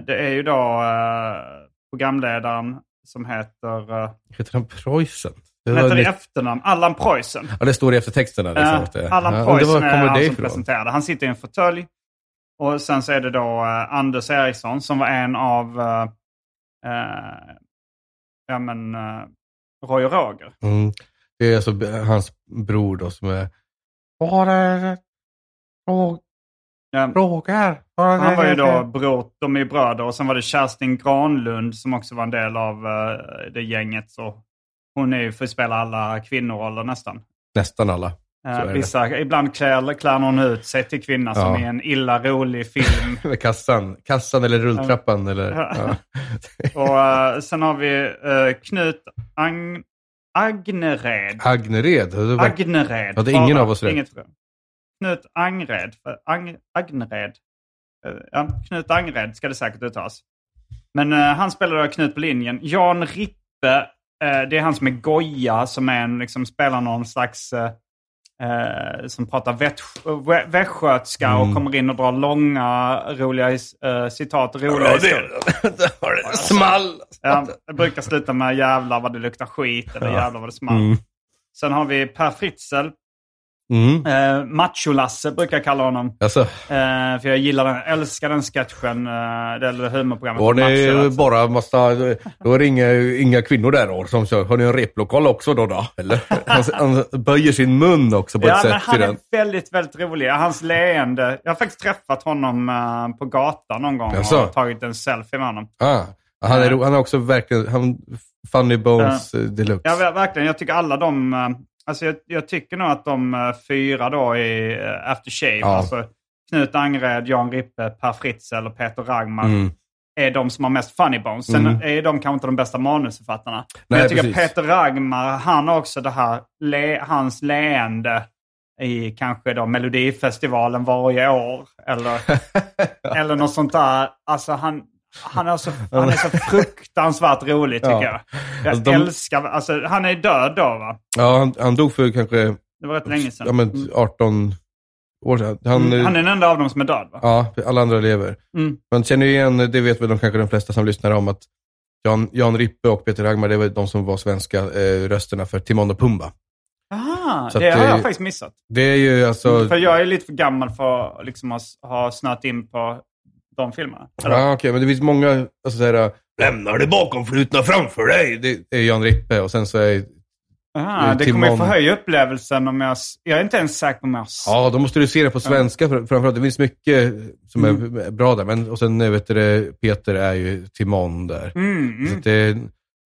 S1: det är ju då eh, programledaren som heter... Uh,
S2: Heter han Preussen? Var
S1: heter det efternamn? Allan Preussen.
S2: Ja, det står i eftertexterna. Liksom,
S1: Ja,
S2: det-
S1: Allan
S2: ja,
S1: Preussen
S2: var,
S1: är han som presenterade. Han sitter i en fåtölj. Och sen så är det då eh, Anders Eriksson som var en av eh, eh, ja, men, eh, Roy och Roger.
S2: Mm. Det är alltså hans bror då som är... Var
S1: Ja,
S2: Roger?
S1: Han var ju då bror, de är bröder. Och sen var det Kerstin Granlund som också var en del av eh, det gänget. Så hon är ju för att spela alla kvinnoroller nästan.
S2: Nästan alla.
S1: Eh, vissa, ibland klär, klär någon ut sig till kvinna som
S2: Ja.
S1: i en illa rolig film.
S2: Med kassan. Kassan eller rulltrappan eller...
S1: Ja. Och eh, sen har vi eh, Knut Ang Agnered.
S2: Agnered.
S1: Agnered.
S2: Hade ingen
S1: Bara,
S2: av oss rätt.
S1: Inget. Knut Angred. För Ang Agnered. Eh, ja, Knut Angred ska det säkert uttalas. Men eh, han spelar då Knut på linjen. Jan Rippe, eh, det är han som är Goja, som är en, liksom, spelar någon slags... eh, eh, som pratar västgötska
S2: Mm.
S1: och kommer in och drar långa, roliga uh, citat. Roliga historier.
S2: det var det. Small!
S1: Ja, det brukar sluta med jävlar vad det luktar skit eller jävlar vad det small.
S2: Mm.
S1: Sen har vi Per Fritzl.
S2: Mm.
S1: Eh, Macho-Lasse brukar jag kalla honom.
S2: Alltså,
S1: Eh, för jag gillar den, älskar den sketchen. Eh, det är humorprogrammet.
S2: det
S1: Macho-Lasse.
S2: bara massa... Då är det inga, inga kvinnor där då som kör. Har ni en replokal också då? då? Eller? Han, han böjer sin mun också på
S1: Ja,
S2: ett
S1: men
S2: sätt
S1: han är
S2: den.
S1: väldigt, väldigt rolig. Hans leende. Jag har faktiskt träffat honom eh, på gatan någon gång
S2: Jaså?
S1: och tagit en selfie med honom.
S2: Ah, han, är, ro- han är också verkligen... Han, funny Bones eh, deluxe.
S1: Ja, ver- verkligen. Jag tycker alla de... Alltså jag, jag tycker nog att de eh, fyra då i eh, After Shave,
S2: Ja.
S1: alltså Knut Angred, Jan Rippe, Per Fritzl och Peter Ragmar,
S2: Mm.
S1: är de som har mest funny bones. Sen
S2: Mm.
S1: är de kanske inte de bästa manusförfattarna. Men
S2: Nej,
S1: jag tycker
S2: precis.
S1: Peter Ragmar, han har också det här, le, hans leende i kanske då Melodifestivalen varje år. Eller, eller något sånt där. Alltså han, han, är så, han är så fruktansvärt rolig tycker
S2: Ja.
S1: jag. Jag
S2: Alltså, de-
S1: älskar, alltså han är död då va?
S2: Ja, han, han dog för kanske
S1: Det var rätt länge sedan.
S2: ja, men 18 år sedan. Han,
S1: Mm, han är den enda av dem som är död va?
S2: Ja, alla andra lever.
S1: Mm.
S2: Man känner ju igen, det vet väl de, kanske de flesta som lyssnar om, att Jan, Jan Rippe och Peter Ragmar, det var de som var svenska eh, rösterna för Timon och Pumba.
S1: Aha, det
S2: att
S1: har
S2: det-
S1: jag faktiskt missat.
S2: Det är ju alltså...
S1: För jag är lite för gammal för att liksom ha, ha snöat in på de filmerna.
S2: Ja, okej, men det finns många, alltså såhär, lämna det bakomflutna framför dig. Det är Jan Rippe och sen så är,
S1: Aha, det kommer ju förhöja upplevelsen om jag... Jag är inte ens säker på om jag...
S2: ja, då måste du se det på svenska fr- framförallt. Det finns mycket som är bra där, men och sen vet du, det, Peter är ju Timon där.
S1: Mm,
S2: Så
S1: mm.
S2: att det,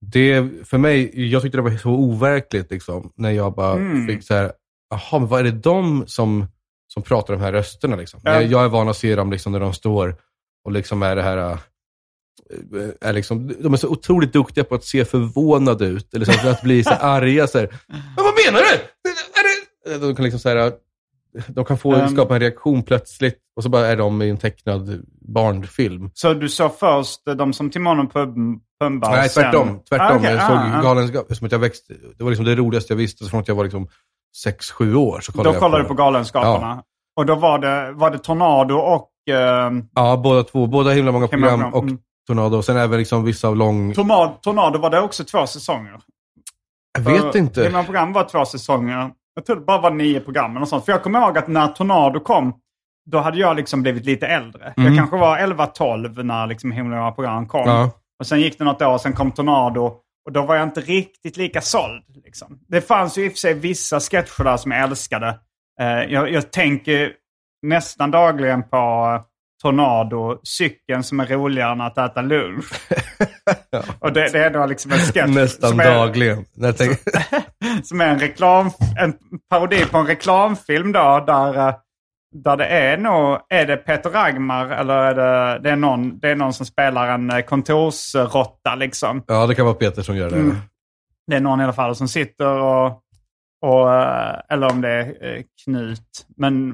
S2: det, för mig, jag tyckte det var så overkligt liksom, när jag bara
S1: Mm.
S2: fick så här, jaha, men vad är det de som, som pratar de här rösterna. Liksom.
S1: Ja.
S2: Jag, jag är van att se dem liksom, när de står och liksom är det här... äh, Är liksom, de är så otroligt duktiga på att se förvånade ut, eller så att, bli så här arga. Så här, Men vad menar du? Är det? De kan liksom så här, de kan få
S1: Ehm.
S2: skapa en reaktion plötsligt och så bara är de i en tecknad barnfilm.
S1: Så du såg först de som Timon och Pum- Pumba?
S2: Nej,
S1: sen-
S2: tvärtom. tvärtom.
S1: Ah, okej,
S2: jag såg
S1: ah, ah.
S2: Galenskap, som att jag växte. Det var liksom det roligaste jag visste, från att jag var liksom 6-7 år. Så kollade
S1: Då
S2: jag
S1: kollade du på Galenskaparna. Och då var det, var det Tornado och... Eh,
S2: Ja, båda två. Båda himla många program
S1: bra.
S2: och
S1: Mm.
S2: Tornado. Och sen även liksom vissa av lång...
S1: Tornado, Tornado var det också två säsonger.
S2: Jag vet
S1: För
S2: inte.
S1: Himla program var två säsonger. Jag tror det bara var nio program och sånt. För jag kommer ihåg att när Tornado kom, då hade jag liksom blivit lite äldre. Jag kanske var 11-12 när liksom Himla många program kom.
S2: Ja.
S1: Och sen gick det något år, sen kom Tornado. Och då var jag inte riktigt lika såld. Liksom. Det fanns ju i och för sig vissa sketcher där som jag älskade. Eh, jag, jag tänker nästan dagligen på Tornado, cykeln som är roligare än att äta lunch. Och det, det är då liksom en sketch.
S2: Nästan
S1: som är,
S2: dagligen. Tänker,
S1: Som är en, reklam, en parodi på en reklamfilm då, där, eh, där det är nog, är det Peter Ragmar eller är det, det, är någon, det är någon som spelar en eh, kontorsrotta liksom.
S2: ja, det kan vara Peter som gör det.
S1: Mm. Det är någon i alla fall som sitter och, och eh, eller om det är Knut. Men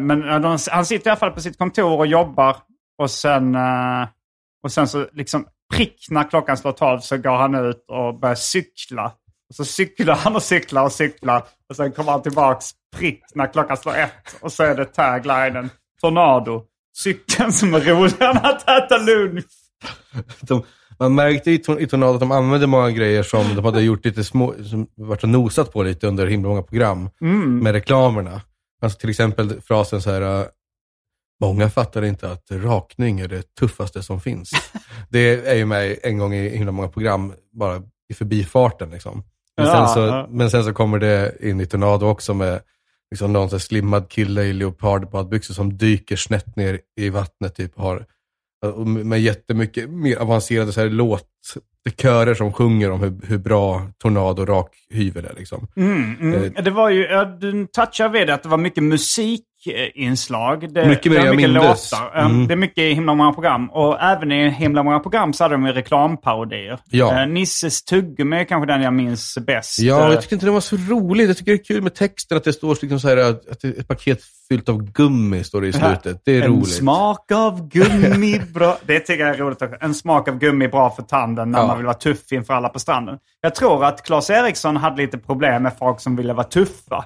S1: men eh, de, han sitter i alla fall på sitt kontor och jobbar. Och sen, eh, och sen så liksom prick när klockan slår tolv så går han ut och börjar cykla. Och så cyklar han och cyklar och cyklar. Och sen kommer han tillbaks prick när klockan slår ett. Och så är det taglinen Tornado. Cykeln som är roligare än att äta lunch.
S2: De, man märkte i, i Tornado att de använde många grejer som de hade gjort lite små, som varit och nosat på lite under himla många program med reklamerna. Alltså till exempel frasen så här, äh, många fattar inte att rakning är det tuffaste som finns. det är ju med en gång i himla många program, bara i förbifarten liksom. Men,
S1: Ja,
S2: sen, så,
S1: ja.
S2: men sen så kommer det in i Tornado också med liksom någon så slimmad kille i leopardbadbyxor som dyker snett ner i vattnet, typ har med jättemycket mer avancerade så här låtkörer som sjunger om hur, hur bra Tornado rakhyvel är. Liksom.
S1: Mm, mm. Det var ju, ja, du touchar vid att det var mycket musikinslag. Det,
S2: Mycket mer
S1: det
S2: jag
S1: mycket låtar. Eh,
S2: Mm.
S1: Det är mycket i himla många program. Och även i himla många program så hade de ju reklamparodier.
S2: Ja.
S1: Eh, Nisses tuggummi är kanske den jag minns bäst.
S2: Ja,
S1: Eh,
S2: jag tycker inte det var så roligt. Jag tycker det är kul med texten, att det står liksom så här, att är ett paket fyllt av gummi, står det i slutet. Det är
S1: en
S2: roligt.
S1: smak av gummi bra. Det tycker jag är roligt också. En smak av gummi bra för tanden när
S2: Ja.
S1: man vill vara tuff inför alla på stranden. Jag tror att Claes Eriksson hade lite problem med folk som ville vara tuffa.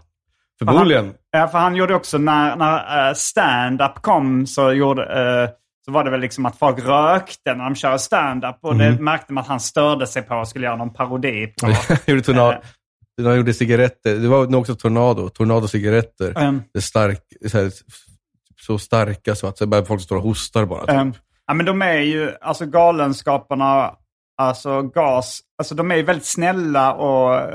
S2: Förmodligen.
S1: Ja, för han gjorde också när, när uh, stand-up kom så, gjorde, eh, så var det väl liksom att folk rökte när de körde stand-up. Och det märkte man att han störde sig på och skulle göra någon parodi på.
S2: Gjorde tornado. De gjorde cigaretter. Det var nog också Tornado. Tornado-cigaretter.
S1: Ehm,
S2: Det stark, så, här, så starka så att så bara folk står och hostar bara. typ.
S1: ehm, ja, men de är ju, alltså Galenskaparna, alltså gas, alltså de är ju väldigt snälla och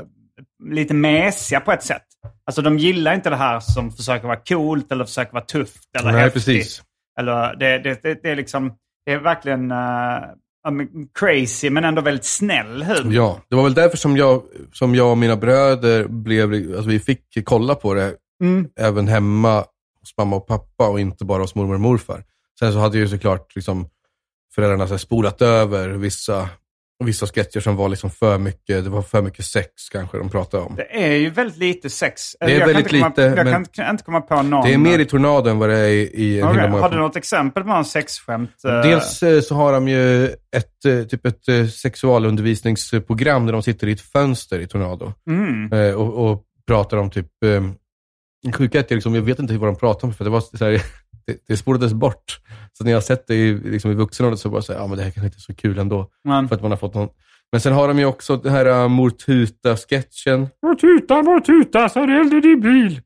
S1: lite mesiga på ett sätt. Alltså de gillar inte det här som försöker vara coolt eller försöker vara tufft eller
S2: Nej,
S1: häftigt.
S2: precis.
S1: Eller det, det, det, det är liksom, det är verkligen uh, crazy men ändå väldigt snäll humor.
S2: Ja, det var väl därför som jag, som jag och mina bröder blev, alltså vi fick kolla på det
S1: Mm.
S2: även hemma hos mamma och pappa och inte bara hos mormor och morfar. Sen så hade ju såklart liksom, föräldrarna så spolat över vissa, vissa sketcher som var liksom för mycket, det var för mycket sex kanske de pratade om.
S1: Det är ju väldigt lite sex.
S2: Det är
S1: jag kan
S2: väldigt
S1: komma,
S2: lite,
S1: Jag kan inte- inte komma på någon.
S2: Det är mer i Tornado än vad det är i, i många
S1: Har du något exempel på någon sexskämt? eh?
S2: Dels eh, så har de ju ett, eh, typ ett sexualundervisningsprogram där de sitter i ett fönster i Tornado
S1: Mm.
S2: och, och pratar om typ... Sjuka är att jag, liksom, jag vet inte vad de pratar om för det var så här, det, det spolades bort. Så när jag har sett det i, liksom, i vuxen så bara så här, ja men det här kanske inte är så kul ändå.
S1: Men,
S2: För att man har fått någon... Men sen har de ju också den här uh, Mor Tuta-sketchen.
S1: Mor tuta, mor tuta, så det din bil.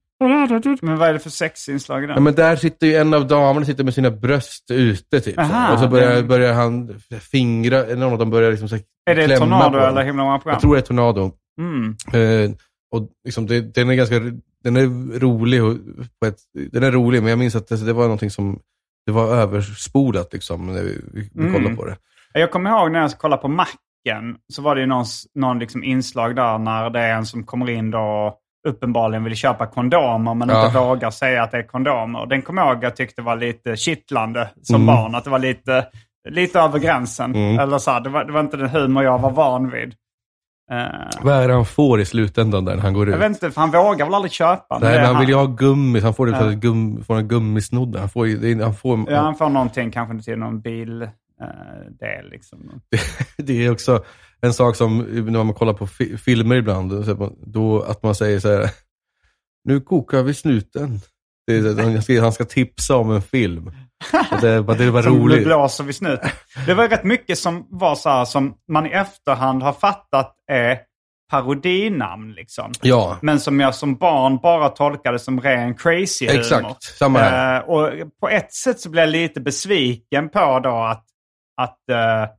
S1: Men vad är det för sexinslag i den?
S2: Ja, men där sitter ju en av damerna sitter med sina bröst ute typ. så.
S1: Aha,
S2: och så börjar,
S1: det-
S2: börjar han fingra, någon av dem börjar liksom så här,
S1: är det Tornado eller. Himla många program?
S2: Jag tror det är Tornado.
S1: Mm.
S2: Eh, och liksom det, den är ganska den är rolig, och, på ett, den är rolig, men jag minns att det, det var någonting som det var överspolat liksom, när vi, vi
S1: Mm.
S2: kollade på det.
S1: Jag kommer ihåg när jag kollade på Macken, så var det ju någon, någon liksom inslag där när det är en som kommer in då och uppenbarligen vill köpa kondomer men
S2: Ja.
S1: inte vågar säga att det är kondomer. Den kommer jag ihåg jag tyckte var lite kittlande som
S2: Mm.
S1: barn. Att det var lite, lite över gränsen.
S2: Mm.
S1: Eller så här, det, var, det var inte den humor jag var van vid. Eh,
S2: Vad är det han får i slutändan där när han går ut?
S1: jag vet inte, för han vågar väl aldrig köpa.
S2: Nej,
S1: det
S2: men han vill ju ha gummi, så han får, det för
S1: Ja.
S2: att gum, får en gummisnodd. Han får, det han får,
S1: Ja, han får någonting kanske till någon bil. eh, del liksom.
S2: det är också en sak som när man kollar på fi, filmer ibland, då att man säger så här, nu kokar vi snuten. Det är, han, ska, han ska tipsa om en film. Och det, det var
S1: Som
S2: roligt.
S1: blåser vid snuten. Det var rätt mycket som var så här som man i efterhand har fattat är parodinamn. Liksom.
S2: Ja,
S1: Men som jag som barn bara tolkade som ren crazy humor.
S2: exakt. Samma här.
S1: Eh, och på ett sätt så blev jag lite besviken på då att, att, eh,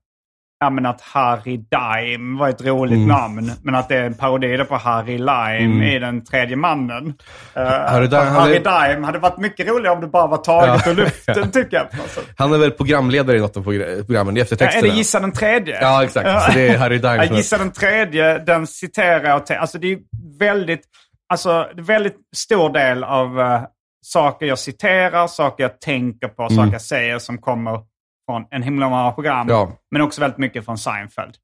S1: ja, men att Harry Dime var ett roligt
S2: Mm.
S1: namn. Men att det är en parodi på Harry Lime
S2: Mm.
S1: i Den tredje mannen. Uh,
S2: Harry
S1: Harry,
S2: Dime hade-
S1: Dime hade varit mycket roligare om det bara var taget
S2: Ja.
S1: ur luften tycker jag.
S2: Han är väl programledare i något av progr- programmen, i
S1: Ja,
S2: eftertexterna.
S1: Eller Gissa den tredje.
S2: Ja, exakt. Så det är Harry Dime är-
S1: Gissa den tredje, den citerar jag. Till, alltså det är väldigt, alltså det är väldigt stor del av eh, saker jag citerar, saker jag tänker på, saker jag säger som kommer från en himla många program.
S2: Ja.
S1: Men också väldigt mycket från Seinfeld.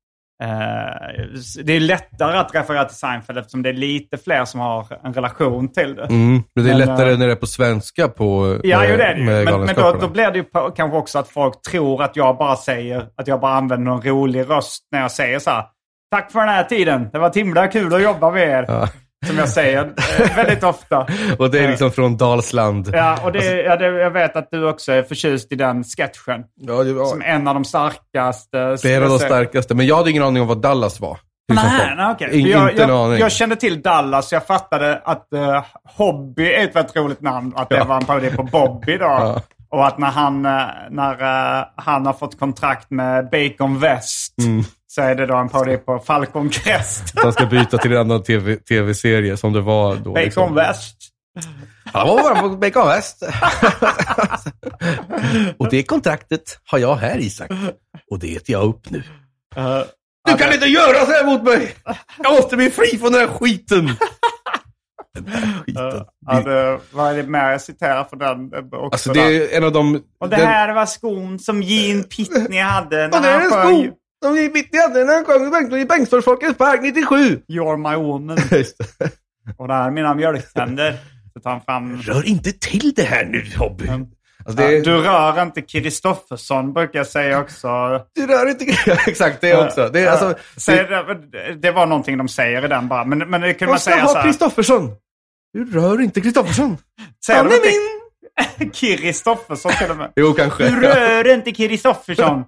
S1: Eh, det är lättare att referera till Seinfeld eftersom det är lite fler som har en relation till det.
S2: Mm, men det är
S1: Men,
S2: lättare
S1: eh,
S2: när det är på svenska på
S1: Ja,
S2: med,
S1: jo, det är det ju. Men, men då, då blir det ju på, kanske också att folk tror att jag bara säger, att jag bara använder någon rolig röst när jag säger så här. Tack för den här tiden. Det var himla kul att jobba med er.
S2: Ja.
S1: Som jag säger eh, väldigt ofta.
S2: Och det är liksom från Dalsland.
S1: Ja, och det, ja, det, jag vet att du också är förtjust i den sketchen.
S2: Ja, det, var,
S1: Som en av de starkaste.
S2: det är en av de starkaste. Men jag hade ingen aning om vad Dallas var.
S1: Nej, okej. För jag, jag, jag kände till Dallas, jag fattade att uh, Hobby är ett väldigt roligt namn. Att det
S2: Ja.
S1: var en parodi på Bobby då.
S2: Ja.
S1: Och att när han, eh, när eh, han har fått kontrakt med Bacon West
S2: Mm.
S1: Så är det då en parodi på Falcon Crest.
S2: Han ska byta till en annan TV, tv-serie som det var då.
S1: Bacon
S2: liksom.
S1: West.
S2: Han var bara på Bacon West. och det kontraktet har jag här, Isak. Och det äter jag upp nu.
S1: Eh,
S2: Du kan inte göra så här mot mig! Jag måste bli fri från den här skiten! Den här skiten.
S1: ja, det, vad är det mer jag citerar för den? Också
S2: Alltså det är en av de...
S1: Och det
S2: den-
S1: här var skon som Gene Pitney hade när
S2: Och det är
S1: han sjöng
S2: som vi mitt i hade när han sjöng i Bengtsfors Park 97.
S1: You're my woman.
S2: Just det.
S1: Och där är mina mjölktänder. Så tar han fram...
S2: Rör inte till det här nu, Hobby. Alltså det,
S1: du rör inte Kristoffersson brukar jag säga också.
S2: du rör inte... Exakt, det också. Det, alltså, det,
S1: det, var någonting de säger i den bara. Men, men det kunde man säga så
S2: ha
S1: här.
S2: Kristoffersson? Du rör inte Kristoffersson. Han
S1: de
S2: är min!
S1: Kristoffersson till och med.
S2: Jo, kanske.
S1: Du rör inte Kristoffersson.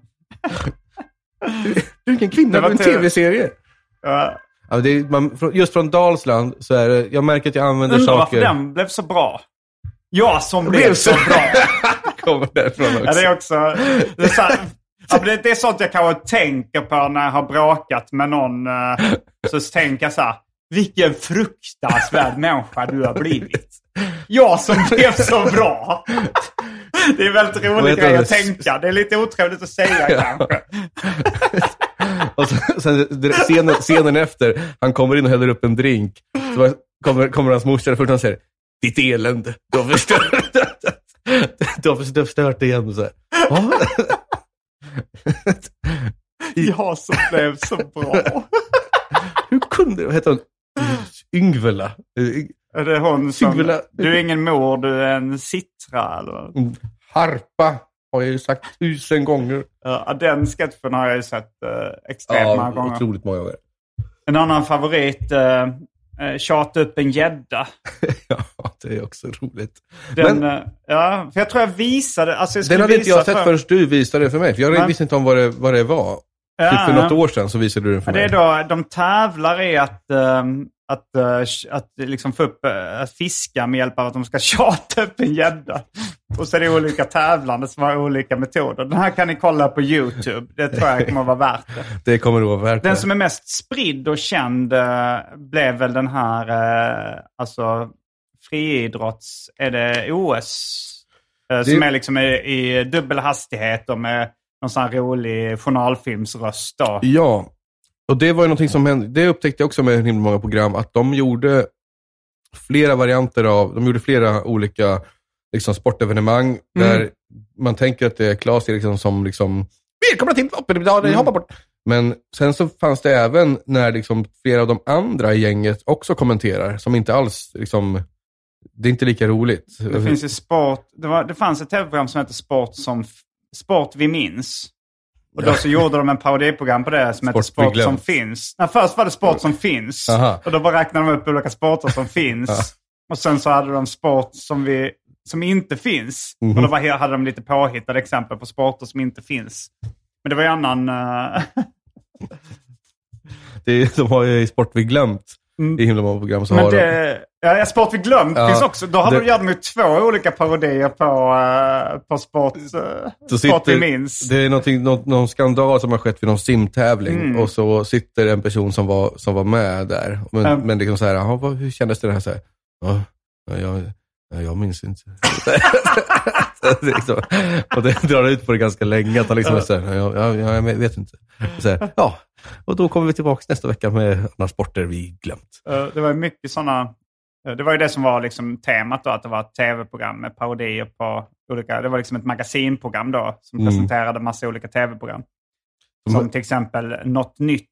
S2: Du är ingen kvinna, du är en tv-serie.
S1: Ja,
S2: Ja, det är, man, just från Dalsland så är det, jag märker att jag använder
S1: varför
S2: saker...
S1: den blev så bra. Jag som blev,
S2: blev
S1: så
S2: så-
S1: bra.
S2: kommer därifrån också.
S1: Ja, det är också... Det är, så här, ja, det, det är sånt jag kanske tänker på när jag har bråkat med någon. eh, Så tänker jag så här. Vilken fruktansvärd människa du har blivit. Jag som blev så bra. Det är väldigt roligt grej att tänka. Det är lite otrevligt att säga kanske.
S2: och sen, sen scenen, scenen efter, han kommer in och häller upp en drink. Så kommer, kommer hans morsa först och säger Ditt elände, du har förstört, du har förstört det igen. Så här.
S1: Jag som blev så bra.
S2: Hur kunde det? Hette hon Yngvela?
S1: Är det hon som... Yngvela. Du är ingen mor, du är en sittra eller?
S2: Mm. Harpa har jag ju sagt tusen gånger.
S1: Ja, den sketchen har jag ju sett uh, extremt ja, många gånger.
S2: otroligt många gånger.
S1: En annan favorit, uh, uh, tjata upp en gädda.
S2: ja, det är också roligt.
S1: Den, Men, uh, ja, för jag tror jag visade... Alltså jag
S2: den hade inte jag sett för... förrän du visade det för mig. För jag Men... visste inte om vad det, vad det var. Ja, typ för något år sedan så visade du den för
S1: mig.
S2: Det är
S1: då, de tävlar i att, um, att, uh, att liksom få upp, uh, att fiska med hjälp av att de ska tjata upp en gädda. Och så är det olika tävlande som har olika metoder. Den här kan ni kolla på YouTube. Det tror jag kommer att vara värt det.
S2: Det kommer att vara värt det.
S1: Den som är mest spridd och känd uh, blev väl den här, alltså friidrotts, är det OS? Det... Som är liksom i, i dubbel hastighet och med någon sån här rolig journalfilmsröst. Då.
S2: Ja, och det var ju någonting som hände. Det upptäckte jag också med himla många program, att de gjorde flera varianter av, de gjorde flera olika liksom, sportevenemang mm. där man tänker att det är Claes Eriksson som liksom, välkomna till Loppet, mm. hoppa bort. Men sen så fanns det även när liksom flera av de andra i gänget också kommenterar, som inte alls liksom, det är inte lika roligt.
S1: Det finns ju sport, det, var, det fanns ett tv-program som heter Sport som Sport vi minns. Och då så gjorde de en parodiprogram på det som heter Sport som finns. Nej, först var det Sport som finns. Aha. Och då bara räknade de upp olika sporter som finns. Och sen så hade de sport som, vi, som inte finns. Mm. Och då var, hade de lite påhittade exempel på sporter som inte finns. Men det var ju annan... Uh...
S2: det är, de har ju Sport vi glömt mm. i himla många program. Så
S1: Men
S2: har
S1: det, de... ja, Sport vi glömt ja, finns också. Då har det... de, gör de ju två olika parodier på, uh, på Sport, så sport sitter, vi minns.
S2: Det är någon, någon skandal som har skett vid någon simtävling mm. och så sitter en person som var, som var med där. Men, mm. men liksom så här, vad, hur kändes det? Här? Så här, ja, jag, jag minns inte. liksom, och det drar ut på det ganska länge. Att han liksom så här, jag, jag, jag vet inte. Så här, ja, och då kommer vi tillbaka nästa vecka med andra sporter vi glömt.
S1: Det var mycket sådana... Det var ju det som var liksom temat då, att det var ett tv-program med parodier på olika... Det var liksom ett magasinprogram då som mm. presenterade massa olika tv-program. Som till exempel Något nytt.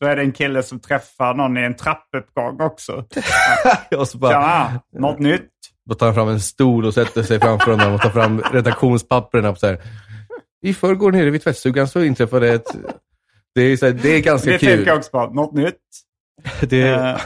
S1: Då är det en kille som träffar någon i en trappuppgång också.
S2: och så bara,
S1: ja, något nytt.
S2: Då tar han fram en stol och sätter sig framför honom och tar fram redaktionspapperna. Så här. I förrgår nere vid tvättstugan så inträffade ett det är, så här, det är ganska
S1: det
S2: kul.
S1: Det tänker jag också på. Något nytt.
S2: Det... Uh,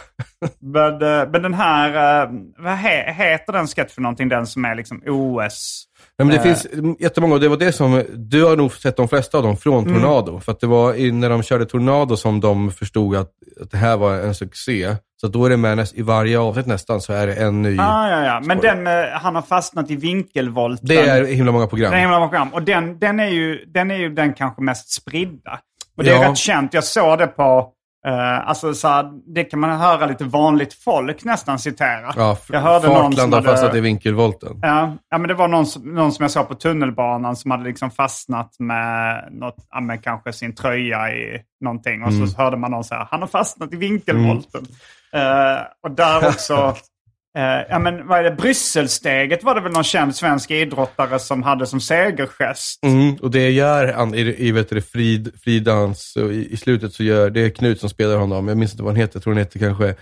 S1: men, uh, men den här, uh, vad he heter den sketchen för någonting? Den som är liksom OS?
S2: Nej, men det finns jättemånga och det var det som, du har nog sett de flesta av dem från mm. Tornado. Mm. För att det var när de körde Tornado som de förstod att, att det här var en succé. Så då är det med näst, i varje avsnitt nästan så är det en ny.
S1: Ah, ja, ja. Men den med, han har fastnat i vinkelvolten.
S2: Det är himla många program.
S1: Det är himla många program. Och den, den, är ju, den är ju den kanske mest spridda. Och det är ja. rätt känt. Jag såg det på... Uh, alltså så här, det kan man höra lite vanligt folk nästan citera.
S2: Ja, jag hörde någon som hade, fastnat i vinkelvolten.
S1: Ja, ja, men det var någon, någon som jag såg på tunnelbanan som hade liksom fastnat med, något, ja, med kanske sin tröja i någonting. Och mm. så hörde man någon säga han har fastnat i vinkelvolten. Mm. Uh, och där också Uh, ja, men vad är det? Brysselsteget var det väl någon känd svensk idrottare som hade som segergest.
S2: Mm, och det gör i, i vet du, frid, fridans, och i, i, slutet så gör det är Knut som spelar honom. Jag minns inte vad han heter. Jag tror han heter kanske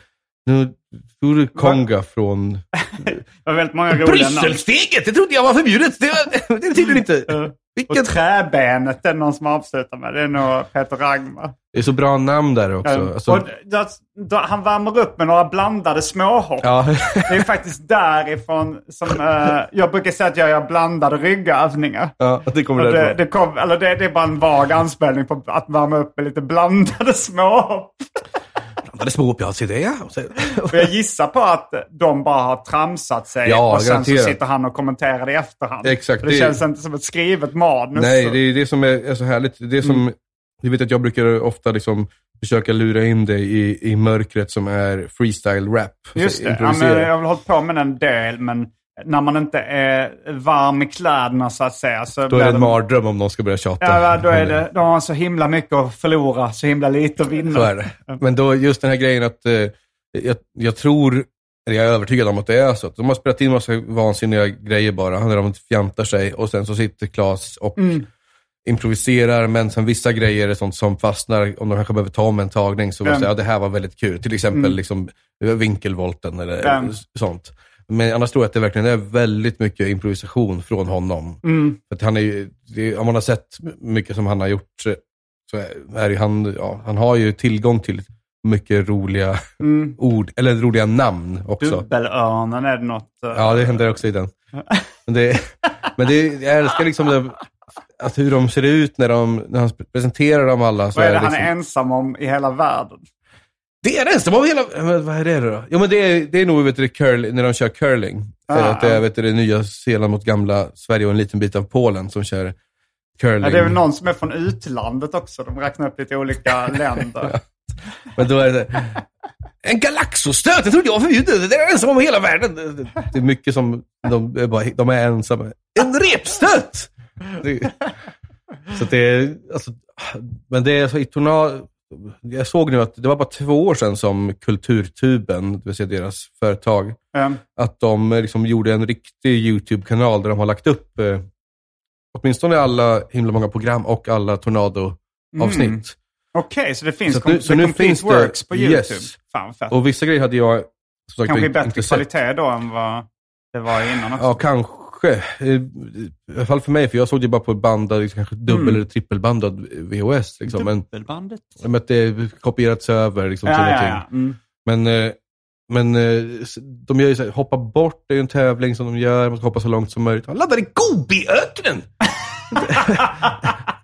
S2: nu Tore Konga från...
S1: det var väldigt många roliga
S2: namn. Brysselsteget! Det trodde jag var förbjudet. Det, var, det tydligen inte.
S1: Vilken... Och Träbenet är någon som avslutar med. Det är nog Peter Rangmar.
S2: Det är så bra namn där också.
S1: Um, alltså... och då, då, han värmer upp med några blandade småhopp. Ja. det är faktiskt därifrån som uh, jag brukar säga att jag gör blandade ryggövningar.
S2: Ja, det kommer
S1: det, det, kom, eller det, det är bara en vag anspelning på att värma upp med lite blandade småhopp.
S2: Se det.
S1: och jag gissar på att de bara har tramsat sig ja, och sen garanterat. så sitter han och kommenterar det i efterhand.
S2: Exakt.
S1: det, det känns inte som ett skrivet manus.
S2: Nej, det är det som är, är så härligt. Det som... Mm du vet att jag brukar ofta liksom försöka lura in dig i, i mörkret som är freestyle rap.
S1: Just det. Ja, men jag har väl hållit på med den del, men när man inte är varm i kläderna så att säga. Så
S2: Då är det en
S1: det-
S2: mardröm om någon ska börja tjata.
S1: Ja, då, är det, då har man så himla mycket att förlora, så himla lite att vinna.
S2: Så är det. Men då just den här grejen att eh, jag, jag tror, eller jag är övertygad om att det är så. Att de har spelat in massa vansinniga grejer bara, när de fjantar sig och sen så sitter Claes och
S1: Mm.
S2: improviserar, men sen vissa grejer är sånt som fastnar, om de kanske behöver ta om en tagning, så
S1: Mm.
S2: jag, ja, det här var väldigt kul. Till exempel liksom, vinkelvolten eller
S1: Mm.
S2: sånt. Men annars tror jag att det verkligen är väldigt mycket improvisation från honom.
S1: Mm.
S2: För att han är ju, det, om man har sett mycket som han har gjort, så- är han, ja, han har ju tillgång till mycket roliga
S1: Mm.
S2: ord, eller roliga namn också.
S1: Dubbelörnen är det något... eh,
S2: Ja, det händer också i den. Men, det, men det, jag älskar liksom det, att hur de ser ut när, de, när han presenterar dem alla. Så
S1: Vad är det han
S2: liksom,
S1: är ensam om i hela världen?
S2: Det är det ensam av hela... Men vad är det då? Jo, men det är, det är nog vet du, curl, när de kör curling.
S1: Ah,
S2: Eller att det är
S1: ja.
S2: vet du, det nya Zeeland mot gamla Sverige och en liten bit av Polen som kör curling.
S1: Ja, det är väl någon som är från utlandet också. De räknar upp lite olika länder.
S2: Men då är det en galaxostöt, jag trodde jag var förbjuden. Det är ensam om hela världen. Det- Det är mycket som, de är, bara, de är ensamma. En repstöt! Det, så det är, alltså, men det är så i Tornado, jag såg nu att det var bara två år sedan som Kulturtuben, det vill säga deras företag,
S1: Ehm,
S2: att de eh, liksom gjorde en riktig YouTube-kanal där de har lagt upp eh, åtminstone alla himla många program och alla Tornado-avsnitt.
S1: Mm. Okej, så det finns
S2: Så nu- så nu finns det-
S1: Works på YouTube?
S2: yes.
S1: Fan fett.
S2: Och vissa grejer hade jag som sagt,
S1: Kanske i bättre
S2: sett.
S1: kvalitet då än vad det var innan också.
S2: Ja, kanske. Eh, I alla fall för mig, för jag såg det bara på bandad, liksom, kanske dubbel
S1: Mm.
S2: eller trippelbandad VHS. Liksom.
S1: Dubbelbandet?
S2: men att det kopierats över liksom,
S1: Ja, ja, ja. Mm.
S2: Men, eh, men eh, de gör ju så här, hoppa bort, det är ju en tävling som de gör, man ska hoppa så långt som möjligt. Han laddar i Gobiöknen!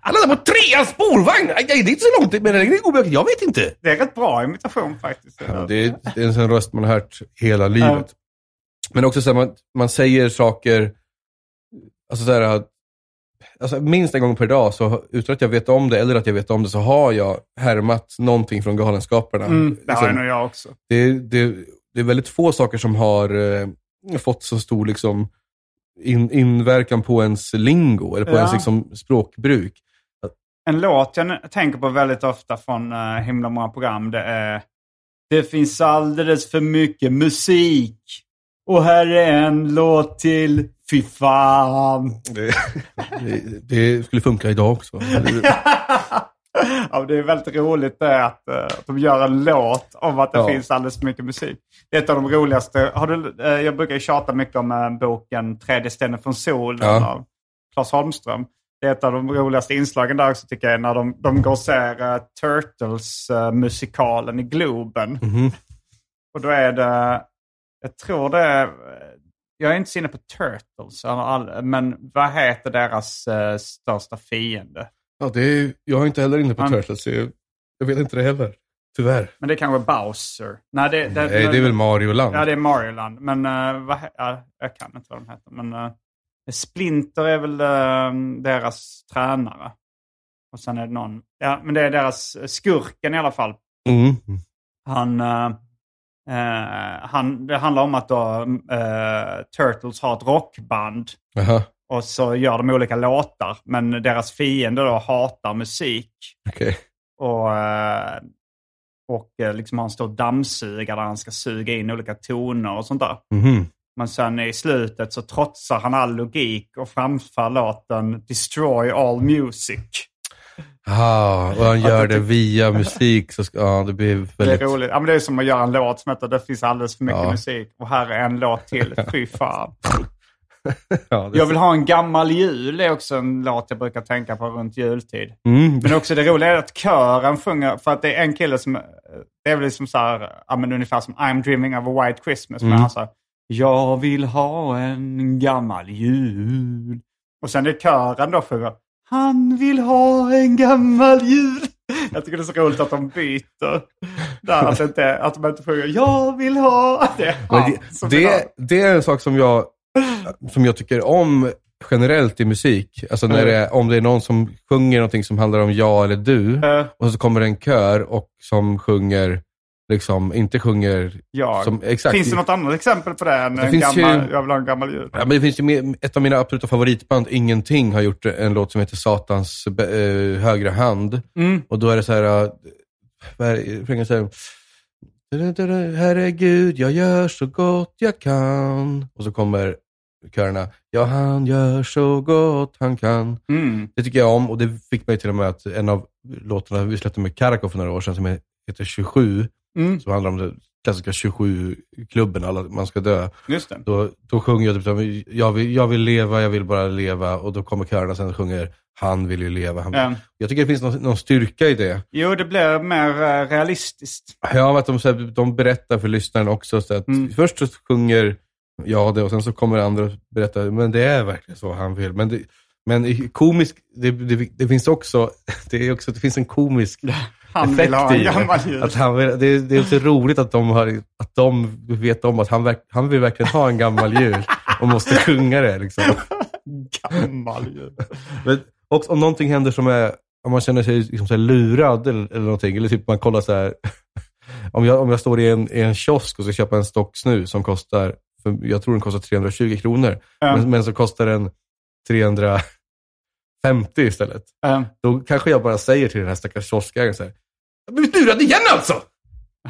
S2: Han laddar på treans spårvagn! Aj, aj, det är inte så långt, men det är Gobiöknen, jag vet inte.
S1: Det är rätt bra imitation faktiskt.
S2: Ja, det, är, det är en sån röst man har hört hela livet. Men också så här, man, man säger saker, alltså så här, alltså minst en gång per dag, så, utan att jag vet om det eller att jag vet om det, så har jag härmat någonting från Galenskaparna.
S1: Mm, det har
S2: Liksom,
S1: nog jag också.
S2: det, det, det är väldigt få saker som har eh, fått så stor liksom, in, inverkan på ens lingo, eller på
S1: Ja.
S2: ens liksom, språkbruk.
S1: En låt jag tänker på väldigt ofta från uh, himla många program, det är Det finns alldeles för mycket musik. Och här är en låt till. Fy fan.
S2: Det, det, det skulle funka idag också.
S1: ja, det är väldigt roligt det att, eh, att de gör en låt om att det
S2: Ja.
S1: finns alldeles för mycket musik. Det är ett av de roligaste. Har du, eh, jag brukar ju tjata mycket om eh, boken Tredje stenen från solen
S2: Ja.
S1: av Claes Holmström. Det är ett av de roligaste inslagen där också tycker jag, när de, de går och ser uh, Turtles-musikalen i Globen.
S2: Mhm.
S1: Och då är det, jag tror det är, jag är inte så inne på Turtles, men vad heter deras eh, största fiende?
S2: Ja, det är, jag är inte heller inne på
S1: Man-
S2: Turtles. Jag, jag vet inte det heller. Tyvärr.
S1: Men det kanske är Bowser. Nej, det, det,
S2: Nej, det är väl Mario Land.
S1: Ja, det är Mario Land. Men uh, vad, ja, jag kan inte vad de heter. Men uh, Splinter är väl uh, deras tränare. Och sen är det någon, ja men det är deras skurken i alla fall.
S2: Mm.
S1: Han, eh, han, det handlar om att då, eh, Turtles har ett rockband.
S2: Jaha,
S1: Och så gör de olika låtar. Men deras fiende då hatar musik.
S2: okej.
S1: Och, eh, och liksom har en stor dammsugare där han ska suga in olika toner och sånt där.
S2: Mhm.
S1: Men sen i slutet så trotsar han all logik och framför låten Destroy All Music.
S2: Ah, och han gör det via musik. Så ska, ja, det blir
S1: Det
S2: väldigt...
S1: är roligt. Ja, men det är som att göra en låt som heter Det finns alldeles för mycket
S2: Ja.
S1: musik. Och här är en låt till. Fy fan.
S2: Ja, det...
S1: Jag vill ha en gammal jul är också en låt jag brukar tänka på runt jultid.
S2: Mm.
S1: Men också det roliga är att kören sjunger, för att det är en kille som, det är väl liksom så här, ja men ungefär som I'm dreaming of a white Christmas. Men
S2: Mm.
S1: han sa, jag vill ha en gammal jul. Och sen är kören då sjunger, han vill ha en gammal jul. Jag tycker det är så roligt att de byter. Där, att, det inte, att de inte sjunger, jag vill ha. Det är han
S2: det,
S1: som vill ha.
S2: det, det är en sak som jag, som jag tycker om generellt i musik. Alltså när
S1: Mm.
S2: det är, om det är någon som sjunger någonting som handlar om jag eller du, och så kommer det en kör och som sjunger, liksom, inte sjunger
S1: jag.
S2: som, exakt.
S1: Finns det något annat exempel på det än
S2: Det
S1: en gammal,
S2: ju-
S1: jag vill ha en gammal jul?
S2: Ja, men det finns ju ett av mina absoluta favoritband, Ingenting, har gjort en låt som heter Satans eh, högra hand.
S1: Mm.
S2: Och då är det så här, äh, vad är det? refrängen säger Herregud, jag gör så gott jag kan. Och så kommer körerna, ja han gör så gott han kan.
S1: Mm.
S2: Det tycker jag om och det fick mig till och med att en av låtarna vi släppte med Karakov för några år sedan som heter 27,
S1: Mm.
S2: som handlar om den klassiska 27-klubben, alla man ska dö.
S1: Just det.
S2: Då, då sjunger jag typ jag vill, jag vill leva, jag vill bara leva och då kommer körerna sen och sjunger han vill ju leva. Han vill.
S1: Ja.
S2: Jag tycker det finns någon, någon styrka i det.
S1: Jo, det blir mer eh, realistiskt.
S2: Ja, att de, så här, de berättar för lyssnaren också. Så att
S1: Mm.
S2: Först så sjunger jag det och sen så kommer andra och berättar, men det är verkligen så han vill. Men, det, men komisk, det, det, det finns också, det, är också, det finns en komisk
S1: Han
S2: effekt
S1: vill ha en
S2: i
S1: gammal.
S2: Att han det, det är så roligt att de, har, att de vet om att han, verk, han vill verkligen ha en gammal jul och måste sjunga det. Liksom.
S1: Gammal jul.
S2: Men också om någonting händer som är, om man känner sig liksom så lurad eller, eller någonting, eller typ man kollar så här, om jag, om jag står i en, i en kiosk och ska köpa en stock snus som kostar, för jag tror den kostar 320 kronor,
S1: Ja.
S2: men, men så kostar den 350 istället.
S1: Eh,
S2: Då kanske jag bara säger till den här stackars kioskägaren så här, jag blivit lurad igen alltså!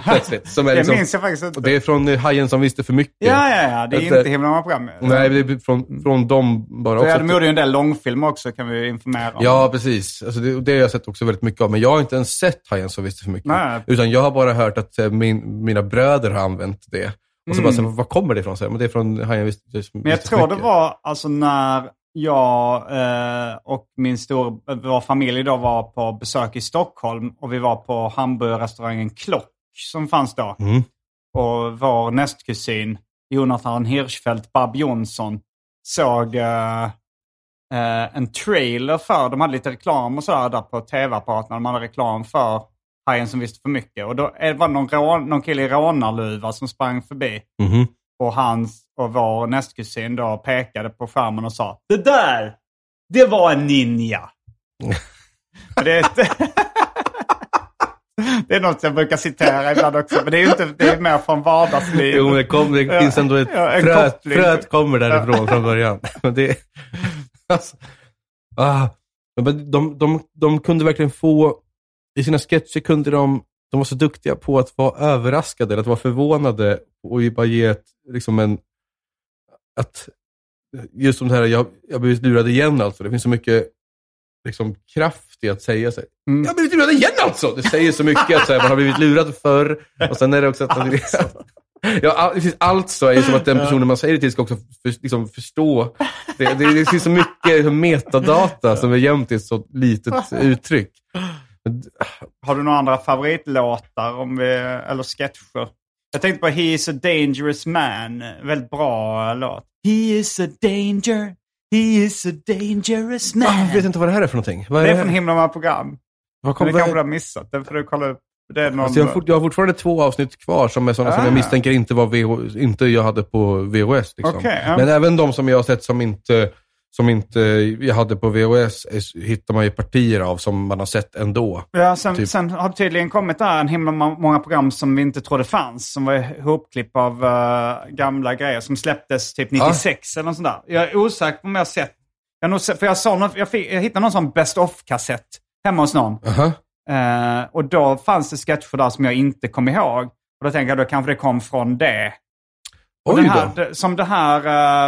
S2: Plötsligt. Som är
S1: det
S2: liksom,
S1: minns jag faktiskt inte.
S2: det är från eh, Hajen som visste för mycket.
S1: Ja, ja, ja. Det är
S2: Att,
S1: inte
S2: eh,
S1: himla många program.
S2: Nej, det är från, från dem bara också.
S1: de gjorde ju en del långfilmer också, kan vi informera om.
S2: Ja, precis. Alltså det, det har jag sett också väldigt mycket av. Men jag har inte ens sett Hajen som visste för mycket.
S1: Nej.
S2: Utan jag har bara hört att eh, min, mina bröder har använt det. Och så
S1: Mm.
S2: bara, så, var kommer det ifrån? Så här, men det är från Hajen visste, visste
S1: Men jag
S2: för
S1: tror det
S2: mycket.
S1: var alltså när jag eh, och min stor, vår familj då var på besök i Stockholm och vi var på hamburgerrestaurangen Klock som fanns då.
S2: Mm.
S1: Och vår nästkusin Jonathan Hirschfeldt, Bab Jonsson, såg eh, en trailer för, de hade lite reklam och sådär där på tv-apparaterna. De hade reklam för Hajen som visste för mycket. Och då var det någon, rån, någon kille i rånarluva som sprang förbi.
S2: Mhm.
S1: Och hans och vår nästkusin då pekade på skärmen och sa Det där, det var en ninja. Det, är ett, det är något jag brukar citera ibland också. Men det är ju inte, det är mer från vardagslivet.
S2: Jo, men det, kom, det finns ändå ett
S1: ja,
S2: fröet, fröet kommer därifrån från början. Men det, alltså, ah, men de, de, de kunde verkligen få, i sina sketcher kunde de, de var så duktiga på att vara överraskade, eller att vara förvånade och bara ge ett, liksom en, att, just som det här, jag, jag har blivit lurad igen alltså. Det finns så mycket liksom, kraft i att säga sig.
S1: Mm.
S2: Jag har blivit lurad igen alltså! Det säger så mycket att så här, man har blivit lurad förr. Och sen är det också att man, Ja, all- det finns alltså är ju som att den personen man säger det till ska också för, liksom förstå. Det, det, det finns så mycket metadata som är jämt i ett så litet uttryck.
S1: Har du några andra favoritlåtar om vi, eller sketcher? Jag tänkte på He is a dangerous man. Väldigt bra låt. He is a danger. He is a dangerous man.
S2: Jag vet inte vad det här är för någonting. Vad är
S1: Det är
S2: det
S1: från himla många program.
S2: Vad
S1: Men
S2: kom,
S1: det kanske du har missat. Det får du kolla upp. Det är någon...
S2: alltså, jag, har fort, jag har fortfarande två avsnitt kvar som är sådana som
S1: Ah.
S2: jag misstänker inte, var VH, inte jag hade på VHS. Liksom.
S1: Okej, ja.
S2: Men även de som jag har sett som inte, som inte jag hade på VHS är, hittar man ju partier av som man har sett ändå.
S1: Ja, sen,
S2: Typ.
S1: sen har det tydligen kommit där en himla må- många program som vi inte trodde fanns. Som var ihopklipp av eh, gamla grejer som släpptes typ 96 eller något sånt där. Jag är osäker på om jag har sett. Jag, nog för jag, något, jag, fick, jag hittade någon sån Best of-kassett hemma hos någon.
S2: Aha.
S1: Eh, och då fanns det sketcher där som jag inte kom ihåg. Och då tänker jag då kanske det kom från det. Och
S2: Oj
S1: den här,
S2: då.
S1: som det här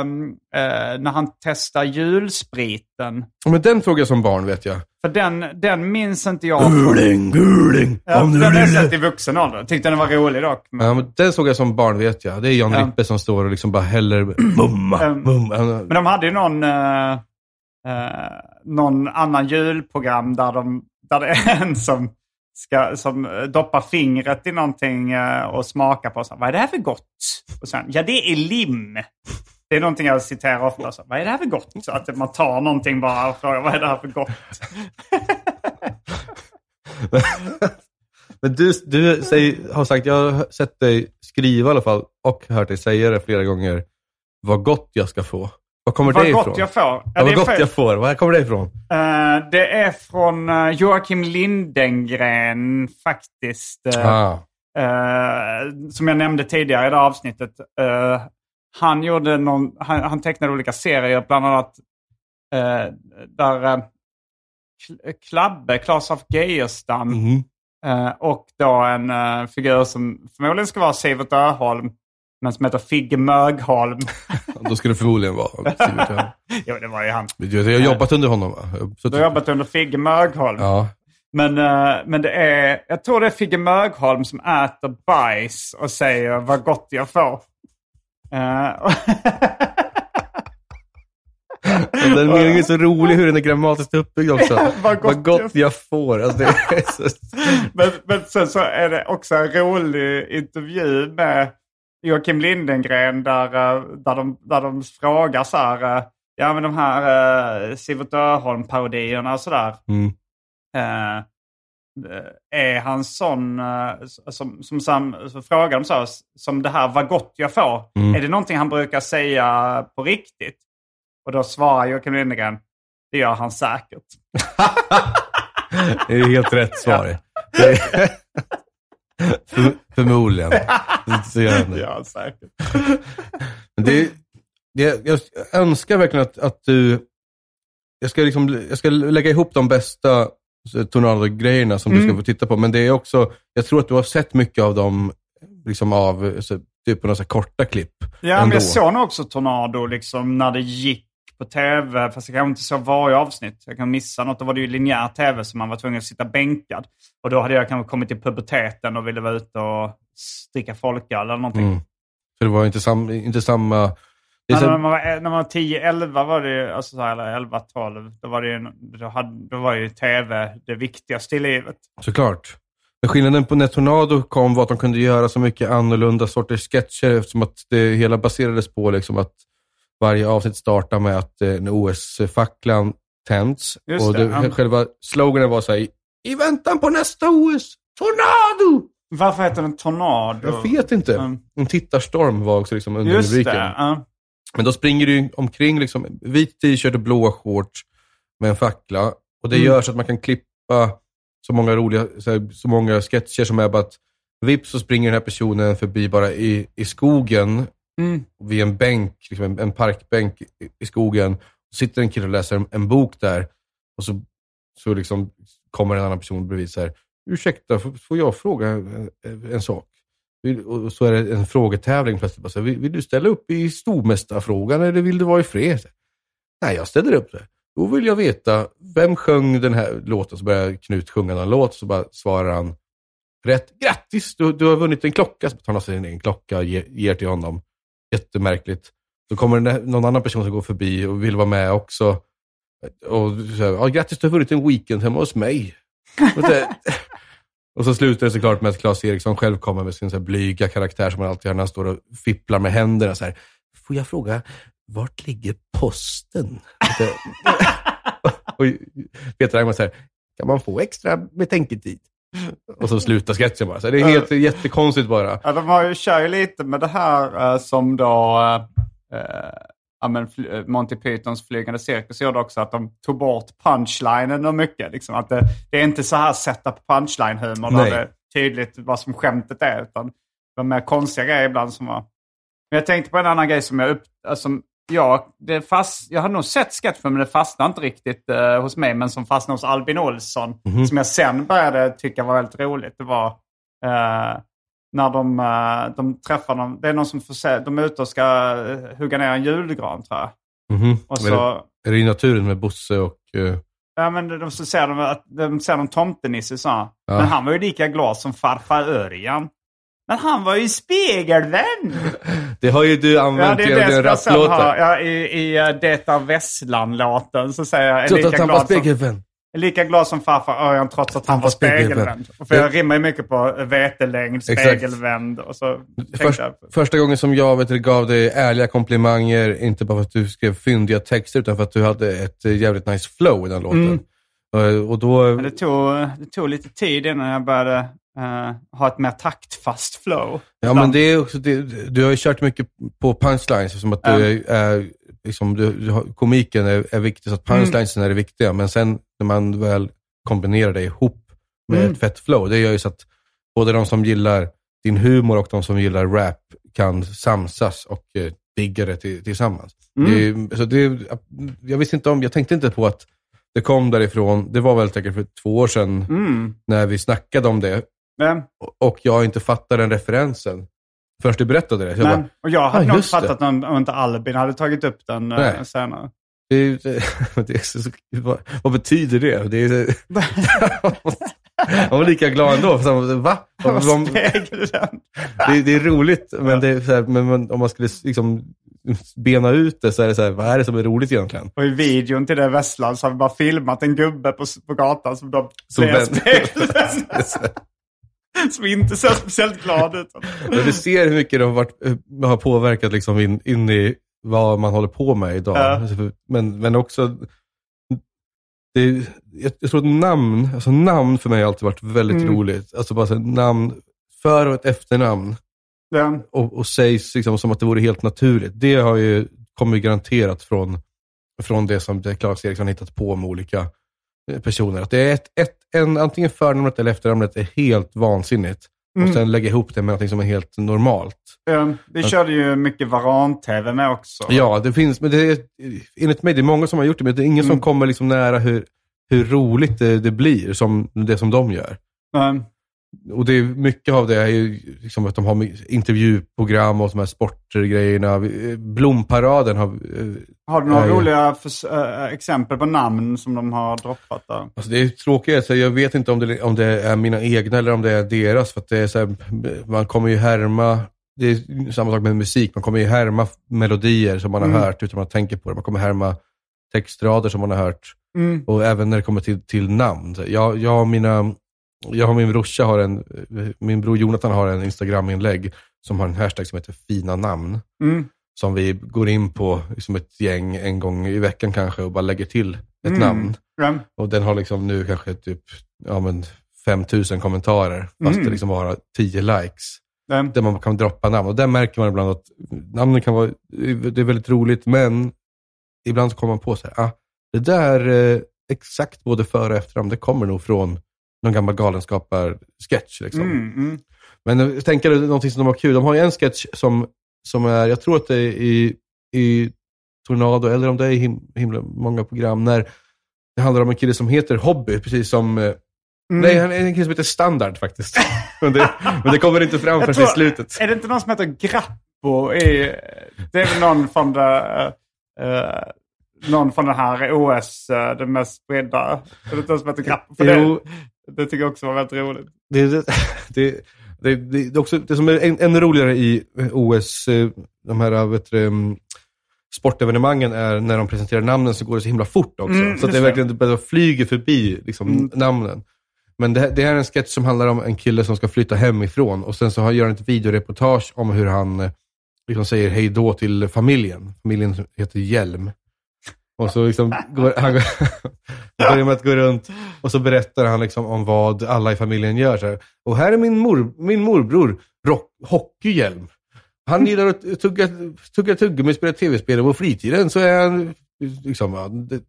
S1: ehm, eh, när han testar julspriten.
S2: Men den såg jag som barn vet jag.
S1: För den, den minns inte jag.
S2: Guling, guling,
S1: Ja,
S2: om
S1: den har jag sett i vuxen ålder. Tyckte den var rolig dock. Men,
S2: Ja, men den såg jag som barn vet jag. Det är Jan
S1: Ja.
S2: Rippe som står och liksom bara häller mumma,
S1: Mm.
S2: mumma.
S1: men de hade ju någon, eh, eh, någon annan julprogram där, de, där det är en som, ska, som eh, doppar fingret i någonting eh, och smakar på. Så, Vad är det här för gott? Och sen, ja det är lim. Det är någonting jag citerar ofta. Så, Vad är det här för gott? Så att man tar någonting bara och frågar vad är det här för gott?
S2: Men du, du säger, har sagt, jag har sett dig skriva i alla fall och hört dig säga det flera gånger, vad gott jag ska få. Var kommer
S1: Vad
S2: det
S1: gott
S2: ifrån?
S1: jag får. Ja,
S2: Ja, vad gott
S1: fel.
S2: jag får. Var kommer det ifrån?
S1: Eh, det är från uh, Joakim Lindengren faktiskt. Eh,
S2: Ah.
S1: Eh, som jag nämnde tidigare i det här avsnittet. eh, han, gjorde någon, han, han tecknade olika serier, bland annat eh, där uh, Klabbe, Claes af Geijerstam eh, och då en eh, figur som förmodligen ska vara Sivert Öholm, men som heter Figge Mögholm.
S2: Då skulle det förmodligen vara Sivert
S1: jo, det var ju han.
S2: Jag har jobbat under honom va? Så
S1: Du har jobbat under Figge Mögholm.
S2: Ja.
S1: Men, eh, men det är, jag tror det är Figge Mögholm som äter bajs och säger vad gott jag får. Eh,
S2: den meningen är så rolig hur den är grammatiskt uppbyggd också.
S1: Vad gott
S2: Vad gott
S1: jag-
S2: får. Alltså, så...
S1: men, men sen så är det också en rolig intervju med Joakim Lindengren där, eh, där, de, där de frågar så här, eh, ja men de här uh, Sivert Öholm-parodierna och sådär.
S2: mm.
S1: Eh, är han sån, eh, som, som, som, så frågar de så, som det här vad gott jag får.
S2: Mm.
S1: Är det någonting han brukar säga på riktigt? Och då svarar Joakim Lindegren, det gör han säkert.
S2: Det är helt rätt svar. Är... För, förmodligen. Så gör han
S1: Det han säkert.
S2: Men det, det, jag önskar verkligen att, att du... Jag ska, liksom, jag ska lägga ihop de bästa Tornado-grejerna som du
S1: Mm.
S2: ska få titta på. Men det är också, jag tror att du har sett mycket av dem, liksom av, så, typ på några korta klipp.
S1: Ja, men
S2: ändå.
S1: jag såg nog också Tornado liksom när det gick på tv. Fast jag kanske inte såg varje avsnitt. Jag kan missa något. Då var det ju linjär tv som man var tvungen att sitta bänkad. Och då hade jag kanske kommit till puberteten och ville vara ute och dricka folköl eller någonting.
S2: Mm. Så det var inte, sam, inte samma...
S1: Men när man var, när man var 10-11 var det ju, alltså så här, eller 11-12, då var det ju, då hade, då var ju tv det viktigaste i livet.
S2: Såklart. Men skillnaden på när Tornado kom var att de kunde göra så mycket annorlunda sorters sketcher eftersom att det hela baserades på liksom att varje avsnitt startar med att eh, en OS-facklan tänds.
S1: Just
S2: och
S1: det, ja.
S2: Själva sloganen var så här, i väntan på nästa OS, Tornado!
S1: Varför heter den Tornado?
S2: Jag vet inte.
S1: Mm.
S2: En tittarstorm var också liksom under
S1: Just
S2: rubriken.
S1: det. ja.
S2: Men då springer du omkring liksom, vit t-shirt och blåa shorts med en fackla. Och det
S1: Mm.
S2: gör så att man kan klippa så många roliga, så, här, så många sketcher som är bara att vips så springer den här personen förbi bara i, i skogen
S1: Mm.
S2: vid en bänk, liksom en, en parkbänk i, i skogen. Så sitter en kille och läser en, en bok där och så, så liksom kommer en annan person bredvid så här, ursäkta, får, får jag fråga en, en sak? Och så är det en frågetävling plötsligt. Bara så här, vill, vill du ställa upp i stormästarfrågan eller vill du vara i fred? Nej, jag ställer upp. det. Då vill jag veta, vem sjöng den här låten? Så börjar Knut sjunga någon låt, så bara svarar han rätt. Grattis, du, du har vunnit en klocka. Så tar han av sig en egen klocka och ger, ger till honom. Jättemärkligt. Så kommer det någon annan person som går förbi och vill vara med också. Och så här, ja, grattis, du har vunnit en weekend hemma hos mig. Och, så slutar det såklart med att Claes Eriksson själv kommer med sin så här blyga karaktär som han alltid har när han står och fipplar med händerna. Så här, Får jag fråga, vart ligger posten? Och Peter Engman säger, kan man få extra betänketid? Och så slutar sketchen bara. Så det är helt jättekonstigt bara.
S1: Ja, de har ju, kör ju lite med det här eh, som då eh, ja, men, Monty Pythons flygande cirkus gjorde också, att de tog bort punchlinen och mycket. Liksom, att det, det är inte så här på punchline-humor där det är tydligt vad som skämtet är, utan var mer konstiga grejer ibland som var... Men jag tänkte på en annan grej som jag upp... Som Ja, det fast, jag har nog sett sketchen men det fastnade inte riktigt eh, hos mig. Men som fastnade hos Albin Olsson.
S2: Mhm.
S1: Som jag sen började tycka var väldigt roligt. Det var eh, när de, eh, de träffar någon. Det är någon som får se, de är ute och ska eh, hugga ner en julgran tror jag.
S2: Mhm.
S1: Och
S2: Är,
S1: så,
S2: det, är det i naturen med Bosse och... eh,
S1: ja, men de, så ser de att de ser någon tomtenisse så. här.
S2: Ja.
S1: Men han var ju lika glad som farfar Örjan. Men han var ju spegelvänd.
S2: det har ju du
S1: Ja,
S2: använt
S1: det
S2: i
S1: är det jag sen
S2: rapplåtar.
S1: har. Ja, I i uh, Det är Vesslan-låten så säger jag är
S2: Trots att han var
S1: glad som, är lika glad som farfar Örjan trots att han,
S2: Han
S1: var
S2: spegelvänd.
S1: spegelvänd. Och För jag rimmar ju mycket på vetelängd, spegelvänd och så
S2: Först,
S1: jag...
S2: första gången som jag vet, gav dig ärliga komplimanger, inte bara för att du skrev fyndiga texter, utan för att du hade ett eh, jävligt nice flow i den låten.
S1: Mm.
S2: Och, och då...
S1: Det tog, det tog lite tid innan jag började eh, ha ett mer taktfast flow.
S2: Ja, men det är också, det, du har ju kört mycket på punchlines, som att du är liksom, du, komiken är, är viktig, så att punchlinesen är det viktiga. Men sen när man väl kombinerar det ihop med
S1: Mm.
S2: ett fett flow, det gör ju så att både de som gillar din humor och de som gillar rap kan samsas och eh, digga det till, tillsammans.
S1: Mm.
S2: Det, så det, jag visste inte om, jag tänkte inte på att det kom därifrån. Det var väl säkert för två år sedan
S1: Mm.
S2: när vi snackade om det
S1: Men,
S2: och jag inte fattade den referensen förrän du berättade det. Jag
S1: men,
S2: bara,
S1: och jag hade
S2: Ah,
S1: nog fattat om, om inte Albin hade tagit upp den eh,
S2: Nej.
S1: senare.
S2: det, det, det så, vad, vad betyder det? det är, jag var lika glad ändå. Bara, Va?
S1: Vad den?
S2: det, det är roligt, men, det här, men om man skulle liksom bena ut det så är det så här, vad är det som är roligt egentligen?
S1: Och i videon till det Vesslan så har vi bara filmat en gubbe på, på gatan som de
S2: Som
S1: spegeln. som inte ser speciellt glad ut.
S2: Men du ser hur mycket det har, varit, eh, har påverkat liksom in, in i vad man håller på med idag.
S1: Ja.
S2: Alltså, Men, men också, det, jag, tror att namn, alltså namn för mig har alltid varit väldigt
S1: Mm.
S2: roligt. Alltså bara så namn, för och ett efternamn.
S1: Den,
S2: och, och sägs liksom som att det vore helt naturligt. Det har ju, kommer ju garanterat från, från det som det Claes Eriksson hittat på med olika personer. Att det är ett, ett, en, antingen förnamnet eller efternamnet är helt vansinnigt.
S1: Mm.
S2: Och sen lägga ihop det med något som är helt normalt.
S1: den, vi körde ju mycket Varan-TV med också.
S2: Ja, det finns, men det är, enligt mig, det är många som har gjort det, men det är ingen
S1: Mm.
S2: som kommer liksom nära hur, hur roligt det, det blir, som det som de gör.
S1: Men,
S2: Och det är mycket av det är ju liksom att de har intervjuprogram och de här sportgrejerna. Blomparaden har... eh,
S1: har du några
S2: ja.
S1: roliga förs- äh, exempel på namn som de har droppat där?
S2: Alltså det är tråkigt, så jag vet inte om det, om det är mina egna eller om det är deras. För det är så här, man kommer ju härma, det är samma sak med musik, man kommer ju härma melodier som man har
S1: Mm.
S2: hört utan att man tänker på det. Man kommer härma textrader som man har hört.
S1: Mm.
S2: Och även när det kommer till, till namn. Jag, jag, och mina, jag och min brorsa har en, min bror Jonathan har en Instagram-inlägg som har en hashtag som heter fina namn.
S1: Mm.
S2: Som vi går in på som ett gäng en gång i veckan kanske och bara lägger till ett
S1: Mm.
S2: namn.
S1: Den,
S2: Och den har liksom nu kanske typ ja, men 5000 kommentarer, fast
S1: Mm.
S2: det liksom bara 10 likes. Där man kan droppa namn. Och där märker man ibland att namnen kan vara, det är väldigt roligt, men ibland så kommer man på så här, ah, det där eh, exakt både före och efternamn, det kommer nog från någon gammal galenskapar-sketch. Liksom.
S1: mm, mm.
S2: Men jag tänker det är någonting som de har kul. De har ju en sketch som, som är, jag tror att det är i, i Tornado, eller om det är i him, himla många program, när det handlar om en kille som heter Hobby, precis som... eh,
S1: Mm.
S2: Nej, han är en kille som heter Standard faktiskt. men, det, men det kommer inte fram förrän i slutet.
S1: Är det inte någon som heter Grappo? I, det är väl någon från det, eh, någon från den här OS, uh, den mest spridda. Är det inte någon som heter Grappo? För det,
S2: Jo,
S1: det tycker jag också var väldigt roligt.
S2: det, det, det, det, det, också, det som är än, ännu roligare i OS, eh, de här vet du, mm, sportevenemangen är när de presenterar namnen så går det så himla fort också.
S1: Mm,
S2: så det är verkligen, det flyger förbi liksom,
S1: Mm.
S2: namnen. Men det, det här är en sketch som handlar om en kille som ska flytta hemifrån och sen så har- gör han ett videoreportage om hur han eh, liksom säger hej då till familjen. Familjen heter Hjelm. Och så liksom går, han går, han börjar med att gå runt och så berättar han liksom om vad alla i familjen gör. Så här. Och här är min, mor, min morbror, rock, hockeyhjälm. Han gillar att tugga, tugga tuggummi, spela tv-spel och på fritiden så är han... Liksom, ja, det,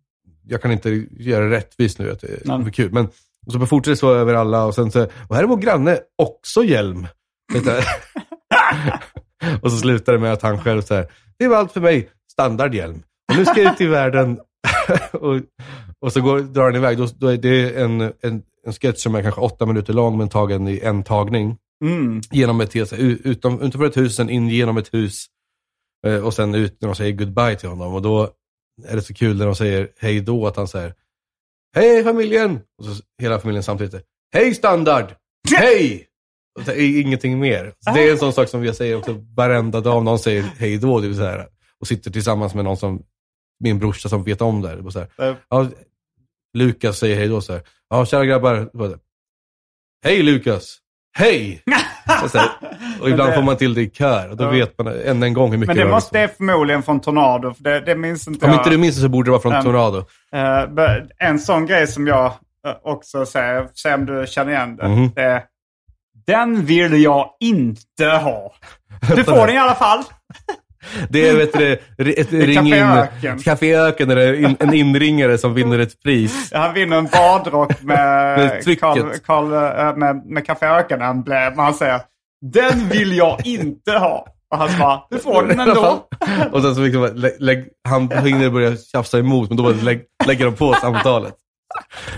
S2: jag kan inte göra det rättvist nu, att det är
S1: Nej.
S2: kul. Men och så fortsätter det så över alla och sen så, och här är vår granne, också hjälm. Och så slutar det med att han själv säger, det var allt för mig, standardhjälm. Och nu ska jag ut i världen. och, och så går, drar han iväg. Då, då är det en, en, en sketch som är kanske åtta minuter lång, men tagen i en tagning.
S1: Mm.
S2: Genom ett utom, utanför ett hus, sen in genom ett hus. Eh, och sen ut när de säger goodbye till honom. Och då är det så kul när de säger hej då, att han säger Hej familjen! Och så hela familjen samtidigt. Hej standard! Hej! Och det är ingenting mer. Så det är en sån sak som jag säger också varenda dag om någon säger hej då. Det vill säga, och sitter tillsammans med någon som, min brorsa som vet om det. här. Och så här, ja, Lukas säger hej då så här. Ja, kära grabbar. Hej Lukas! Hej! Och, så här, och ibland
S1: det-
S2: får man till det i kör. Och då
S1: Ja.
S2: vet man än en gång hur mycket
S1: Men det
S2: rör
S1: måste
S2: sig.
S1: det förmodligen från Tornado, för det, det minns inte
S2: Om
S1: jag.
S2: inte du minns det så borde det vara från
S1: Um,
S2: Tornado.
S1: Be- en sån grej som jag eh, också säger, se om du känner igen det.
S2: Mhm.
S1: det den vill jag inte ha. Du får den i alla fall.
S2: Det är vet du, ett ring in,
S1: Öken.
S2: Café Öken är in, en inringare som vinner ett pris.
S1: Han vinner en badrock med,
S2: Med.
S1: Carl, Carl, äh, med, med Café Öken-emblem. Han säger den vill jag inte ha. Och han bara, du får den ändå.
S2: Och sen så liksom, lä, lägg, han hinner börja tjafsa emot, men då bara lägg, lägger de på samtalet.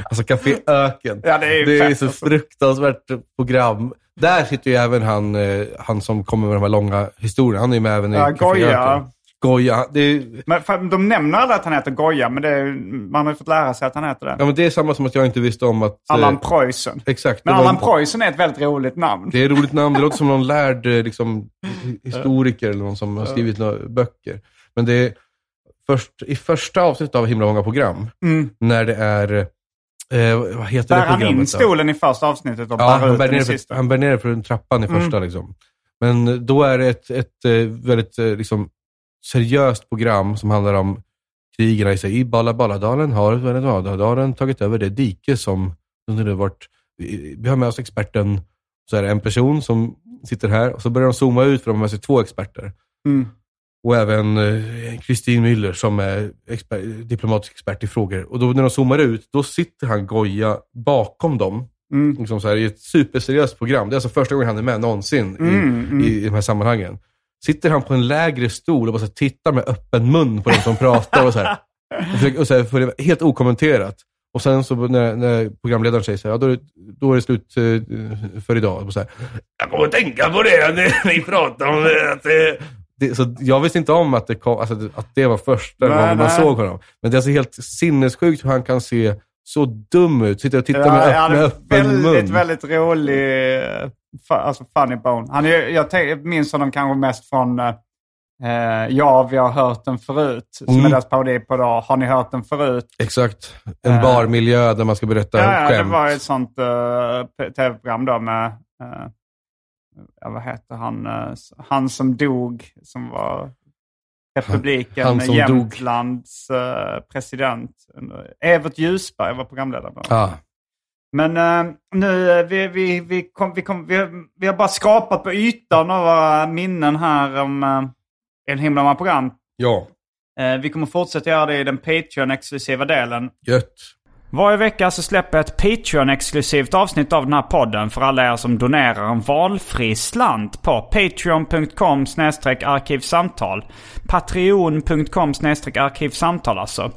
S2: Alltså Café Öken.
S1: Ja, det är ju
S2: det är så
S1: alltså.
S2: fruktansvärt program. Där sitter ju även han, eh, han som kommer med de här långa historierna. Han är ju med även i
S1: Ja, Goya.
S2: Goya. Är,
S1: Men för, de nämner aldrig att han heter Goya, men är, man har ju fått lära sig att han heter det.
S2: ja, men det är samma som att jag inte visste om att... eh,
S1: Allan Preussen.
S2: Exakt.
S1: Men Allan Preussen är ett väldigt roligt namn.
S2: Det är ett roligt namn. Det låter som någon lärd eh, liksom, historiker eller någon som har skrivit några böcker. Men det är först, i första avsnittet av Himla många program,
S1: Mm.
S2: när det är... Eh, vad heter
S1: Bär
S2: det
S1: han in
S2: då?
S1: stolen i första avsnittet och
S2: Ja,
S1: bär
S2: han
S1: ut
S2: bär,
S1: den i sista?
S2: han bär ner för trappan i första.
S1: Mm.
S2: Liksom. Men då är det ett, ett eh, väldigt eh, liksom, seriöst program som handlar om krigen i sig. I Bala Baladalen har Venezueladalen tagit över det dike som under det varit... Vi vi har med oss experten, så är det en person som sitter här och så börjar de zooma ut för de har med sig två experter.
S1: Mm.
S2: Och även eh, Kristin Müller som är exper, diplomatisk expert i frågor. Och då när de zoomar ut, då sitter han Goya bakom dem.
S1: Mm.
S2: Liksom så här, I ett superseriöst program. Det är alltså första gången han är med någonsin i,
S1: Mm, mm.
S2: i, i de här sammanhangen. Sitter han på en lägre stol och bara så här, tittar med öppen mun på den som pratar. Och så här, och försöker- och så här, för det, helt okommenterat. Och sen så när, när programledaren säger så här, ja, då, är det, då är det slut eh, för idag. Och så här, jag kommer att tänka på det när ni pratar om det. Att det, så jag visste inte om att det, kom, alltså, att det var första
S1: Nej,
S2: gången man
S1: nej.
S2: såg honom. Men det är alltså helt sinnessjukt hur han kan se så dum ut. Sitter och tittar med,
S1: Ja,
S2: med
S1: ja,
S2: öppen
S1: väldigt,
S2: mun.
S1: väldigt rolig, eh, alltså funny bone. Han är, jag tänk- minns honom kanske mest från eh, eh, Ja, vi har hört den förut. Som
S2: Mm.
S1: är deras parodi på då, Har ni hört den förut?
S2: Exakt. En
S1: Eh.
S2: barmiljö där man ska berätta
S1: Ja, ja, det
S2: skämt.
S1: var ett sånt uh, tv-program då med, eh, ja, vad heter han, eh, han som dog, som var republiken
S2: Han- han som dog.
S1: Jämtlands eh, president. Evert Ljusberg var programledare.
S2: Ja.
S1: Men eh, nu, eh, vi, vi, vi, kom, vi, kom, vi, har- vi har bara skrapat på ytan av våra minnen här om uh, en himla många program.
S2: ja.
S1: Eh, vi kommer fortsätta göra det i den Patreon-exklusiva delen.
S2: Gött.
S1: Varje vecka så släpper jag ett Patreon-exklusivt avsnitt av den här podden för alla er som donerar en valfri slant på patreon.com arkivsamtal. Patreon.com arkivsamtal alltså.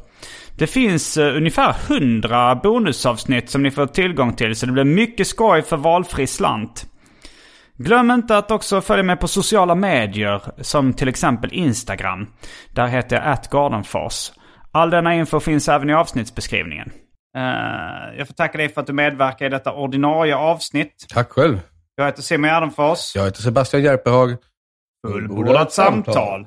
S1: Det finns uh, ungefär 100 bonusavsnitt som ni får tillgång till så det blir mycket skoj för valfri slant. Glöm inte att också följa med på sociala medier som till exempel Instagram. Där heter jag atgardenfors. All denna info finns även i avsnittsbeskrivningen. Eh, jag får tacka dig för att du medverkar i detta ordinarie avsnitt.
S2: Tack själv.
S1: Jag heter Simon Gärdenfors.
S2: Jag heter Sebastian Järpehag.
S1: Fullbordat samtal.